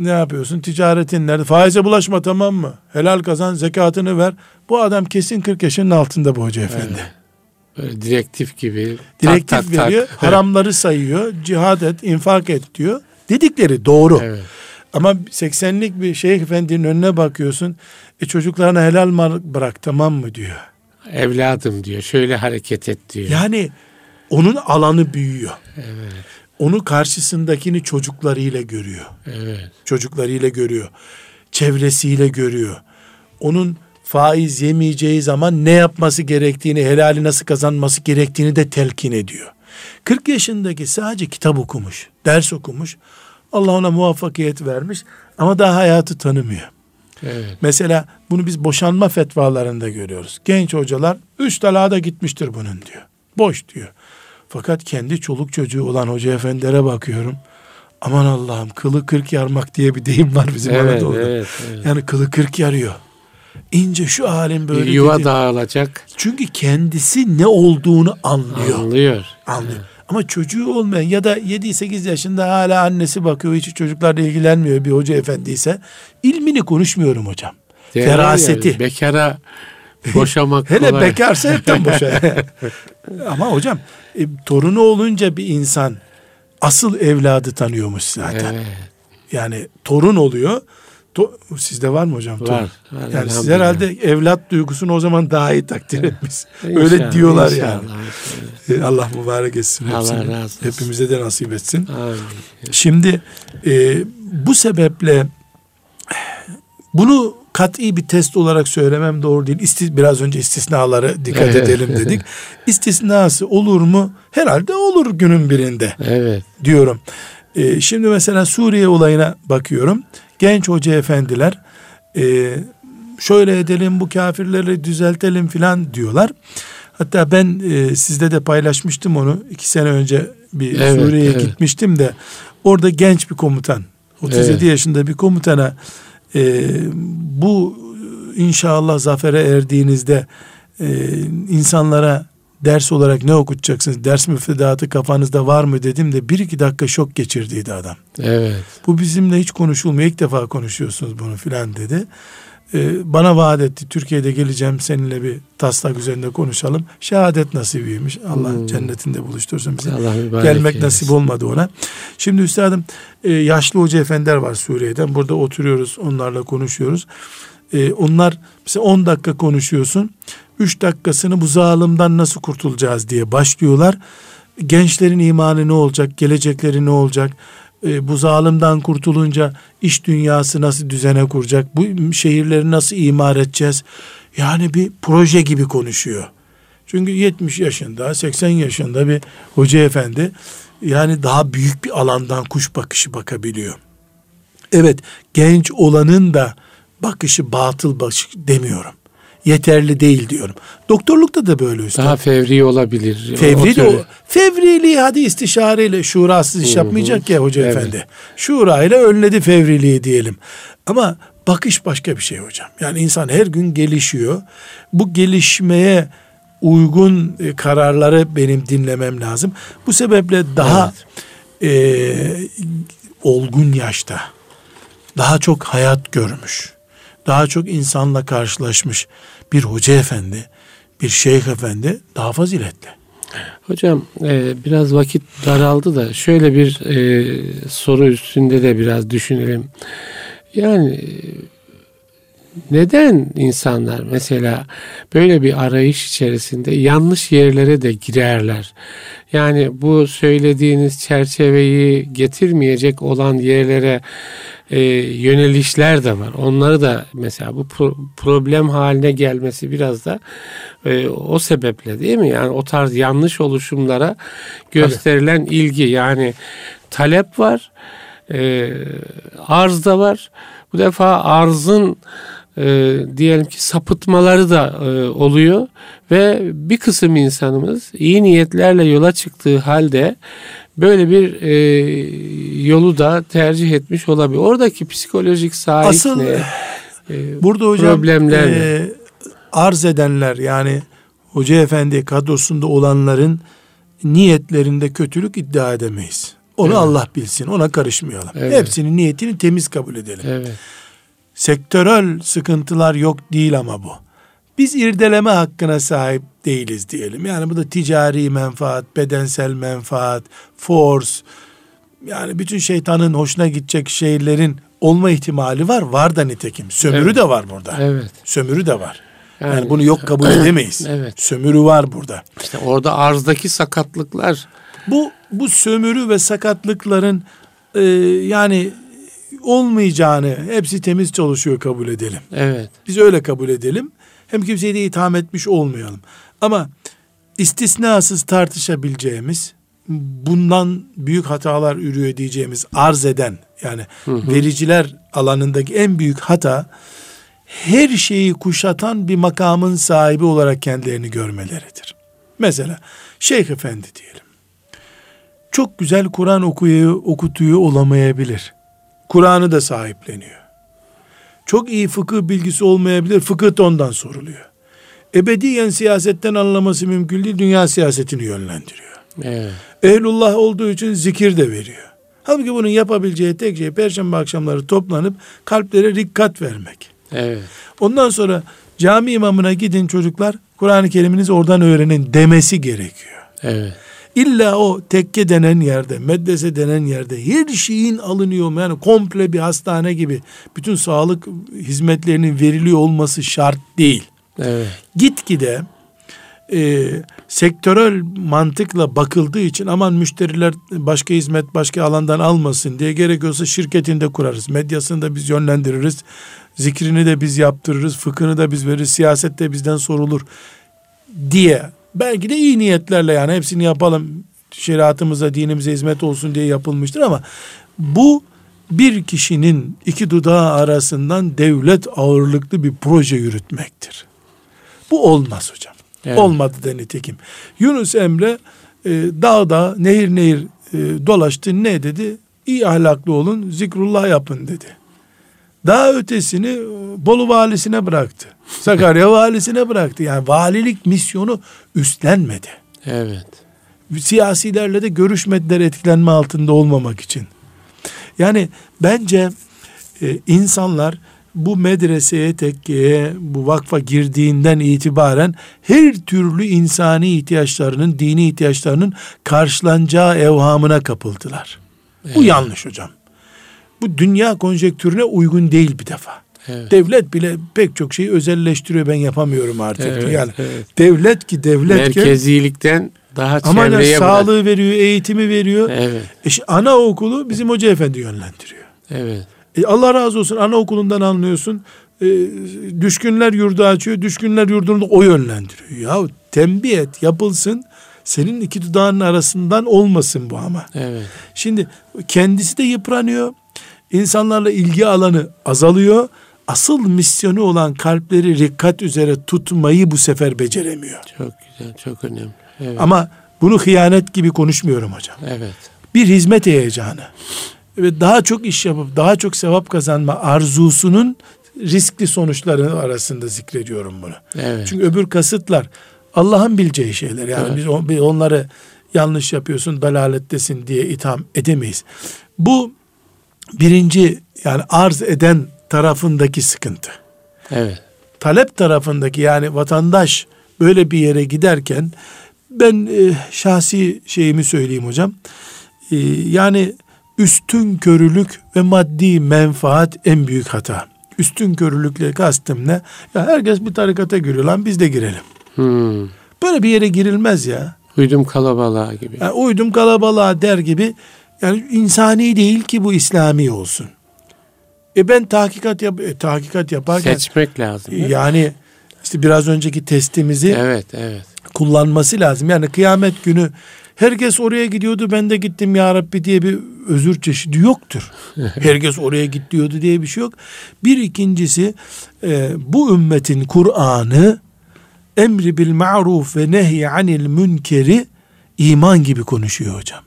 Ne yapıyorsun? Ticaretin nerede? Faize bulaşma tamam mı? Helal kazan, zekatını ver. Bu adam kesin 40 yaşının altında bu hoca efendi. Evet. Böyle direktif gibi. Direktif tak, tak, veriyor. Tak. Haramları sayıyor. Cihad et, infak et diyor. Dedikleri doğru. Evet. Ama 80'lik bir şeyh efendinin önüne bakıyorsun. E çocuklarına helal mal bırak tamam mı diyor. Evladım diyor. Şöyle hareket et diyor. Yani onun alanı büyüyor. Evet. Onu karşısındakini çocuklarıyla görüyor. Evet. Çocuklarıyla görüyor. Çevresiyle görüyor. Onun faiz yemeyeceği zaman ne yapması gerektiğini, helali nasıl kazanması gerektiğini de telkin ediyor. 40 yaşındaki sadece kitap okumuş, ders okumuş. Allah ona muvaffakiyet vermiş ama daha hayatı tanımıyor. Evet. Mesela bunu biz boşanma fetvalarında görüyoruz. Genç hocalar üç talağa da gitmiştir bunun diyor. Boş diyor. Fakat kendi çoluk çocuğu olan hoca efendilere bakıyorum. Aman Allah'ım kılı kırk yarmak diye bir deyim var bizim evet, Anadolu'da. Evet, evet. Yani kılı kırk yarıyor. İnce şu halin böyle. Bir yuva dedi. dağılacak. Çünkü kendisi ne olduğunu anlıyor. Anlıyor. Anlıyor. Evet. Ama çocuğu olmayan ya da 7-8 yaşında hala annesi bakıyor hiç çocuklarla ilgilenmiyor bir hoca efendi ise ilmini konuşmuyorum hocam. Değerli Feraseti. Yani, bekara boşamak Hele kolay. bekarsa hepten boşa. Ama hocam e, torunu olunca bir insan asıl evladı tanıyormuş zaten. Evet. Yani torun oluyor. To, sizde var mı hocam? Torun? Var. var yani siz herhalde evlat duygusunu o zaman daha iyi takdir etmiş. Öyle diyorlar inşallah, yani. Inşallah. E, Allah mübarek etsin. Allah hepsini. razı olsun. Hepimize de nasip etsin. Amin. Şimdi e, bu sebeple bunu kat'i bir test olarak söylemem doğru değil. İsti, biraz önce istisnaları dikkat edelim dedik. İstisnası olur mu? Herhalde olur günün birinde. Evet. Diyorum. Ee, şimdi mesela Suriye olayına bakıyorum. Genç hoca efendiler e, şöyle edelim bu kafirleri düzeltelim filan diyorlar. Hatta ben e, sizde de paylaşmıştım onu. iki sene önce bir evet, Suriye'ye evet. gitmiştim de orada genç bir komutan 37 evet. yaşında bir komutana e, bu inşallah zafere erdiğinizde e, insanlara ders olarak ne okutacaksınız? Ders müfredatı kafanızda var mı dedim de bir iki dakika şok geçirdiydi adam. Evet. Bu bizimle hiç konuşulmuyor. İlk defa konuşuyorsunuz bunu filan dedi. Ee, bana vaat etti. Türkiye'de geleceğim seninle bir taslak üzerinde konuşalım. Şehadet nasibiymiş. Allah hmm. cennetinde buluştursun bizi. Allah Gelmek eylesin. nasip olmadı ona. Şimdi üstadım e, yaşlı hoca efendiler var Suriye'den. Burada oturuyoruz onlarla konuşuyoruz. E, onlar mesela 10 dakika konuşuyorsun. 3 dakikasını bu zalimden nasıl kurtulacağız diye başlıyorlar. Gençlerin imanı ne olacak? Gelecekleri ne olacak? E, bu zalimden kurtulunca iş dünyası nasıl düzene kuracak? Bu şehirleri nasıl imar edeceğiz? Yani bir proje gibi konuşuyor. Çünkü 70 yaşında, 80 yaşında bir hoca efendi yani daha büyük bir alandan kuş bakışı bakabiliyor. Evet, genç olanın da bakışı batıl bakış demiyorum yeterli değil diyorum. Doktorlukta da böyle üstad. Daha fevri olabilir. Fevri de o. Fevriliği hadi istişareyle şurasız iş yapmayacak ya hoca evet. efendi. Şura ile önledi fevriliği diyelim. Ama bakış başka bir şey hocam. Yani insan her gün gelişiyor. Bu gelişmeye uygun e, kararları benim dinlemem lazım. Bu sebeple daha evet. e, olgun yaşta daha çok hayat görmüş daha çok insanla karşılaşmış bir hoca efendi, bir şeyh efendi daha faziletli. Hocam e, biraz vakit daraldı da şöyle bir e, soru üstünde de biraz düşünelim. Yani neden insanlar mesela böyle bir arayış içerisinde yanlış yerlere de girerler? Yani bu söylediğiniz çerçeveyi getirmeyecek olan yerlere e, yönelişler de var. Onları da mesela bu pro- problem haline gelmesi biraz da e, o sebeple değil mi? Yani o tarz yanlış oluşumlara gösterilen Tabii. ilgi yani talep var, e, arz da var. Bu defa arzın e, diyelim ki sapıtmaları da e, oluyor ve bir kısım insanımız iyi niyetlerle yola çıktığı halde böyle bir e, yolu da tercih etmiş olabilir. Oradaki psikolojik sahip Asıl, ne? E, burada hocam problemler e, arz edenler yani Hoca Efendi kadrosunda olanların niyetlerinde kötülük iddia edemeyiz. Onu Evet. Allah bilsin. Ona karışmayalım. Evet. Hepsinin niyetini temiz kabul edelim. Evet. Sektörel sıkıntılar yok değil ama bu. Biz irdeleme hakkına sahip değiliz diyelim. Yani bu da ticari menfaat, bedensel menfaat, force. Yani bütün şeytanın hoşuna gidecek şeylerin olma ihtimali var. Var da nitekim. Sömürü Evet. de var burada. Evet. Sömürü de var. Yani, Yani- bunu yok kabul edemeyiz. Evet. Sömürü var burada. İşte orada arzdaki sakatlıklar Bu bu sömürü ve sakatlıkların e, yani olmayacağını hepsi temiz çalışıyor kabul edelim. evet. Biz öyle kabul edelim. Hem kimseyi de itham etmiş olmayalım. Ama istisnasız tartışabileceğimiz bundan büyük hatalar ürüyor diyeceğimiz arz eden yani vericiler alanındaki en büyük hata her şeyi kuşatan bir makamın sahibi olarak kendilerini görmeleridir. Mesela Şeyh Efendi diyelim. Çok güzel Kur'an okuyor, okutuyor olamayabilir. Kur'an'ı da sahipleniyor. Çok iyi fıkıh bilgisi olmayabilir. Fıkıh da ondan soruluyor. Ebediyen siyasetten anlaması mümkün değil. Dünya siyasetini yönlendiriyor. Evet. Ehlullah olduğu için zikir de veriyor. Halbuki bunun yapabileceği tek şey perşembe akşamları toplanıp kalplere rikkat vermek. Evet. Ondan sonra cami imamına gidin çocuklar Kur'an-ı Kerim'inizi oradan öğrenin demesi gerekiyor. Evet. İlla o tekke denen yerde, medrese denen yerde her şeyin alınıyor? Yani komple bir hastane gibi bütün sağlık hizmetlerinin veriliyor olması şart değil. Evet. Gitgide e, sektörel mantıkla bakıldığı için aman müşteriler başka hizmet başka alandan almasın diye gerekiyorsa şirketinde kurarız. Medyasını da biz yönlendiririz. Zikrini de biz yaptırırız. Fıkhını da biz veririz. Siyaset de bizden sorulur diye belki de iyi niyetlerle yani hepsini yapalım şeriatımıza dinimize hizmet olsun diye yapılmıştır ama bu bir kişinin iki dudağı arasından devlet ağırlıklı bir proje yürütmektir. Bu olmaz hocam. Evet. Olmadı da nitekim. Yunus Emre e, dağda nehir nehir e, dolaştı ne dedi? İyi ahlaklı olun zikrullah yapın dedi. Daha ötesini e, Bolu valisine bıraktı. Sakarya valisine bıraktı. Yani valilik misyonu üstlenmedi. Evet. Siyasilerle de görüşmediler etkilenme altında olmamak için. Yani bence e, insanlar bu medreseye, tekkeye, bu vakfa girdiğinden itibaren her türlü insani ihtiyaçlarının, dini ihtiyaçlarının karşılanacağı evhamına kapıldılar. Bu Evet. yanlış hocam. Bu dünya konjektürüne uygun değil bir defa. Evet. Devlet bile pek çok şeyi özelleştiriyor ben yapamıyorum artık. Evet, yani evet. devlet ki devlet ki Merkezilikten daha ama çevreye bırak- sağlığı veriyor, eğitimi veriyor. Evet. E anaokulu bizim hoca efendi yönlendiriyor. Evet. E Allah razı olsun anaokulundan anlıyorsun. E, düşkünler yurdu açıyor. Düşkünler yurdunu da o yönlendiriyor. Ya tembih et yapılsın. Senin iki dudağının arasından olmasın bu ama. Evet. Şimdi kendisi de yıpranıyor. İnsanlarla ilgi alanı azalıyor. Asıl misyonu olan kalpleri rikkat üzere tutmayı bu sefer beceremiyor. Çok güzel. Çok önemli. Evet. Ama bunu hıyanet gibi konuşmuyorum hocam. Evet. bir hizmet heyecanı ve daha çok iş yapıp daha çok sevap kazanma arzusunun riskli sonuçları arasında zikrediyorum bunu. Evet. Çünkü öbür kasıtlar Allah'ın bileceği şeyler. Yani Evet. biz, on- biz onları yanlış yapıyorsun, dalalettesin diye itham edemeyiz. Bu birinci yani arz eden tarafındaki sıkıntı. Evet. Talep tarafındaki yani vatandaş böyle bir yere giderken ben e, şahsi şeyimi söyleyeyim hocam. E, yani üstün körülük ve maddi menfaat en büyük hata. Üstün körülükle kastım ne? Ya herkes bir tarikata giriyor lan biz de girelim. Hmm. Böyle bir yere girilmez ya. Uydum kalabalığa gibi. Yani uydum kalabalığa der gibi yani insani değil ki bu İslami olsun. E ben tahkikat yap e, tahkikat yaparken Seçmek lazım. yani işte biraz önceki testimizi Evet. Evet. kullanması lazım. Yani kıyamet günü herkes oraya gidiyordu ben de gittim ya Rabbi diye bir özür çeşidi yoktur. herkes oraya git diyordu diye bir şey yok. Bir ikincisi e, bu ümmetin Kur'an'ı emri bil ma'ruf ve nehy anil münkeri iman gibi konuşuyor hocam.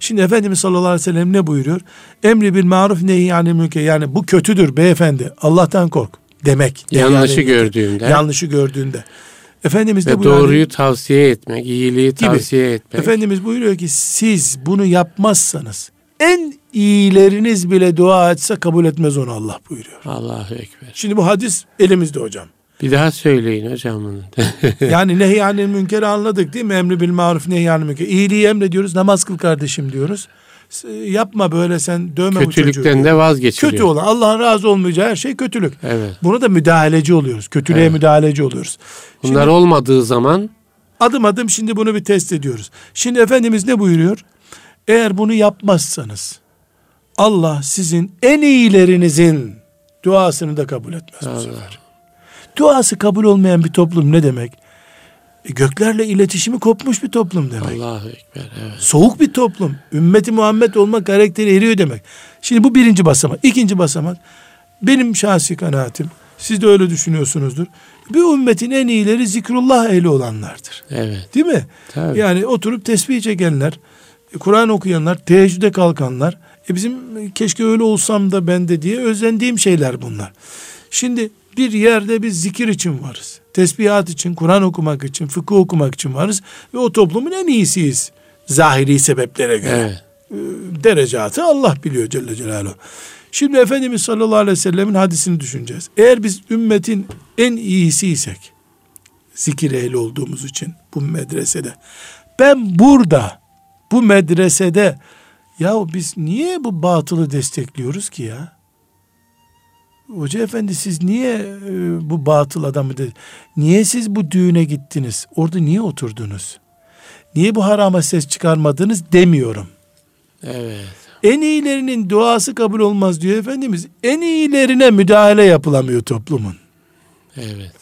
Şimdi Efendimiz sallallahu aleyhi ve sellem ne buyuruyor? Emri bil maruf nehy anil münker. Yani bu kötüdür beyefendi. Allah'tan kork demek. Yanlışı Yani- gördüğümde. yanlışı gördüğünde. Efendimiz de Ve doğruyu yani, tavsiye etmek, iyiliği tavsiye etmek. Efendimiz buyuruyor ki siz bunu yapmazsanız en iyileriniz bile dua etse kabul etmez onu Allah buyuruyor. Allahu Ekber. Şimdi bu hadis elimizde hocam. Bir daha söyleyin hocam bunu. yani nehyanil münkeri anladık değil mi? Emri bil maruf nehyanil münker. İyiliği emrediyoruz. Namaz kıl kardeşim diyoruz. S- Yapma böyle sen dövme bu çocuğu. Kötülükten de vazgeçiliyor. Kötü olan Allah'ın razı olmayacağı her şey kötülük. Evet. Buna da müdahaleci oluyoruz. Kötülüğe Evet. müdahaleci oluyoruz. Bunlar Şimdi olmadığı zaman adım adım şimdi bunu bir test ediyoruz. Şimdi Efendimiz ne buyuruyor? Eğer bunu yapmazsanız Allah sizin en iyilerinizin duasını da kabul etmez bu Allah. sefer. Duası kabul olmayan bir toplum ne demek? E, göklerle iletişimi kopmuş bir toplum demek. Allahu Ekber. Evet. Soğuk bir toplum. Ümmeti Muhammed olma karakteri eriyor demek. Şimdi bu birinci basamak. İkinci basamak. Benim şahsi kanaatim. Siz de öyle düşünüyorsunuzdur. Bir ümmetin en iyileri zikrullah ehli olanlardır. Evet. Değil mi? Tabii. Yani oturup tesbih çekenler, e, Kur'an okuyanlar, teheccüde kalkanlar. E bizim e, keşke öyle olsam da ben de diye özendiğim şeyler bunlar. Şimdi bir yerde biz zikir için varız. Tesbihat için, Kur'an okumak için, fıkıh okumak için varız. Ve o toplumun en iyisiyiz. Zahiri sebeplere göre. Evet. E, Derecatı Allah biliyor Celle Celaluhu. Şimdi Efendimiz sallallahu aleyhi ve sellemin hadisini düşüneceğiz. Eğer biz ümmetin en iyisiysek, zikir ehli olduğumuz için bu medresede. Ben burada, bu medresede, ya biz niye bu batılı destekliyoruz ki ya? Hoca efendi siz niye e, bu batıl adamı de, niye siz bu düğüne gittiniz? Orada niye oturdunuz? Niye bu harama ses çıkarmadınız demiyorum. Evet. En iyilerinin duası kabul olmaz diyor Efendimiz. En iyilerine müdahale yapılamıyor toplumun. Evet.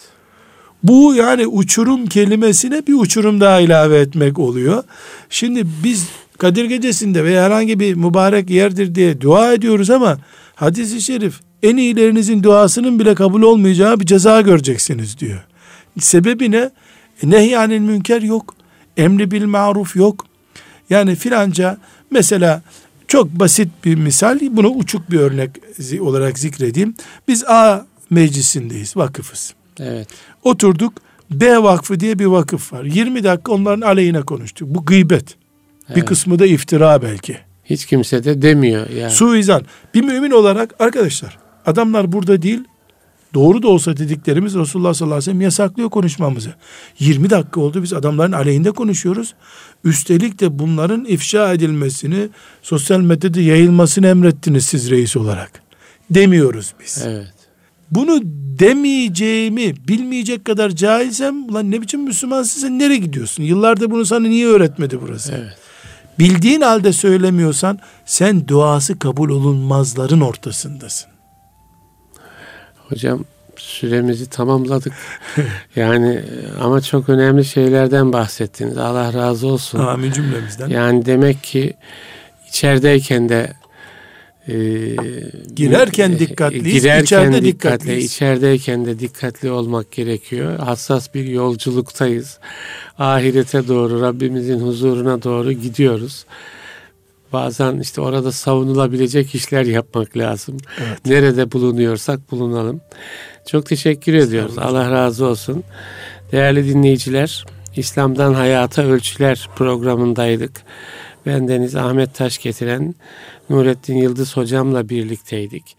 Bu yani uçurum kelimesine bir uçurum daha ilave etmek oluyor. Şimdi biz Kadir Gecesi'nde veya herhangi bir mübarek yerdir diye dua ediyoruz ama hadisi şerif en iyilerinizin duasının bile kabul olmayacağı bir ceza göreceksiniz diyor. Sebebi ne? E, Nehyanil münker yok. Emri bil maruf yok. Yani filanca mesela çok basit bir misal bunu uçuk bir örnek olarak zikredeyim. Biz A meclisindeyiz vakıfız. Evet. Oturduk B vakfı diye bir vakıf var. 20 dakika onların aleyhine konuştuk. Bu gıybet. Bir Evet. kısmı da iftira belki. Hiç kimse de demiyor ya. Suizan. Bir mümin olarak arkadaşlar adamlar burada değil doğru da olsa dediklerimiz Resulullah sallallahu aleyhi ve sellem yasaklıyor konuşmamızı. 20 dakika oldu biz adamların aleyhinde konuşuyoruz. Üstelik de bunların ifşa edilmesini sosyal medyada yayılmasını emrettiniz siz reis olarak. Demiyoruz biz. Evet. Bunu demeyeceğimi bilmeyecek kadar cahilsem ulan ne biçim Müslümansın sen nereye gidiyorsun? Yıllardır bunu sana niye öğretmedi burası? Evet. Bildiğin halde söylemiyorsan sen duası kabul olunmazların ortasındasın. Hocam süremizi tamamladık. yani ama çok önemli şeylerden bahsettiniz. Allah razı olsun. Amin cümlemizden. Yani demek ki içerideyken de e, Girerken dikkatliyiz, girerken içeride dikkatli, dikkatliyiz. içerideyken de dikkatli olmak gerekiyor. Hassas bir yolculuktayız. Ahirete doğru, Rabbimizin huzuruna doğru gidiyoruz. Bazen işte orada savunulabilecek işler yapmak lazım. Evet. Nerede bulunuyorsak bulunalım. Çok teşekkür ediyoruz. Allah razı olsun. Değerli dinleyiciler, İslam'dan Hayata Ölçüler programındaydık. Ben Deniz Ahmet Taş getiren Nurettin Yıldız hocamla birlikteydik.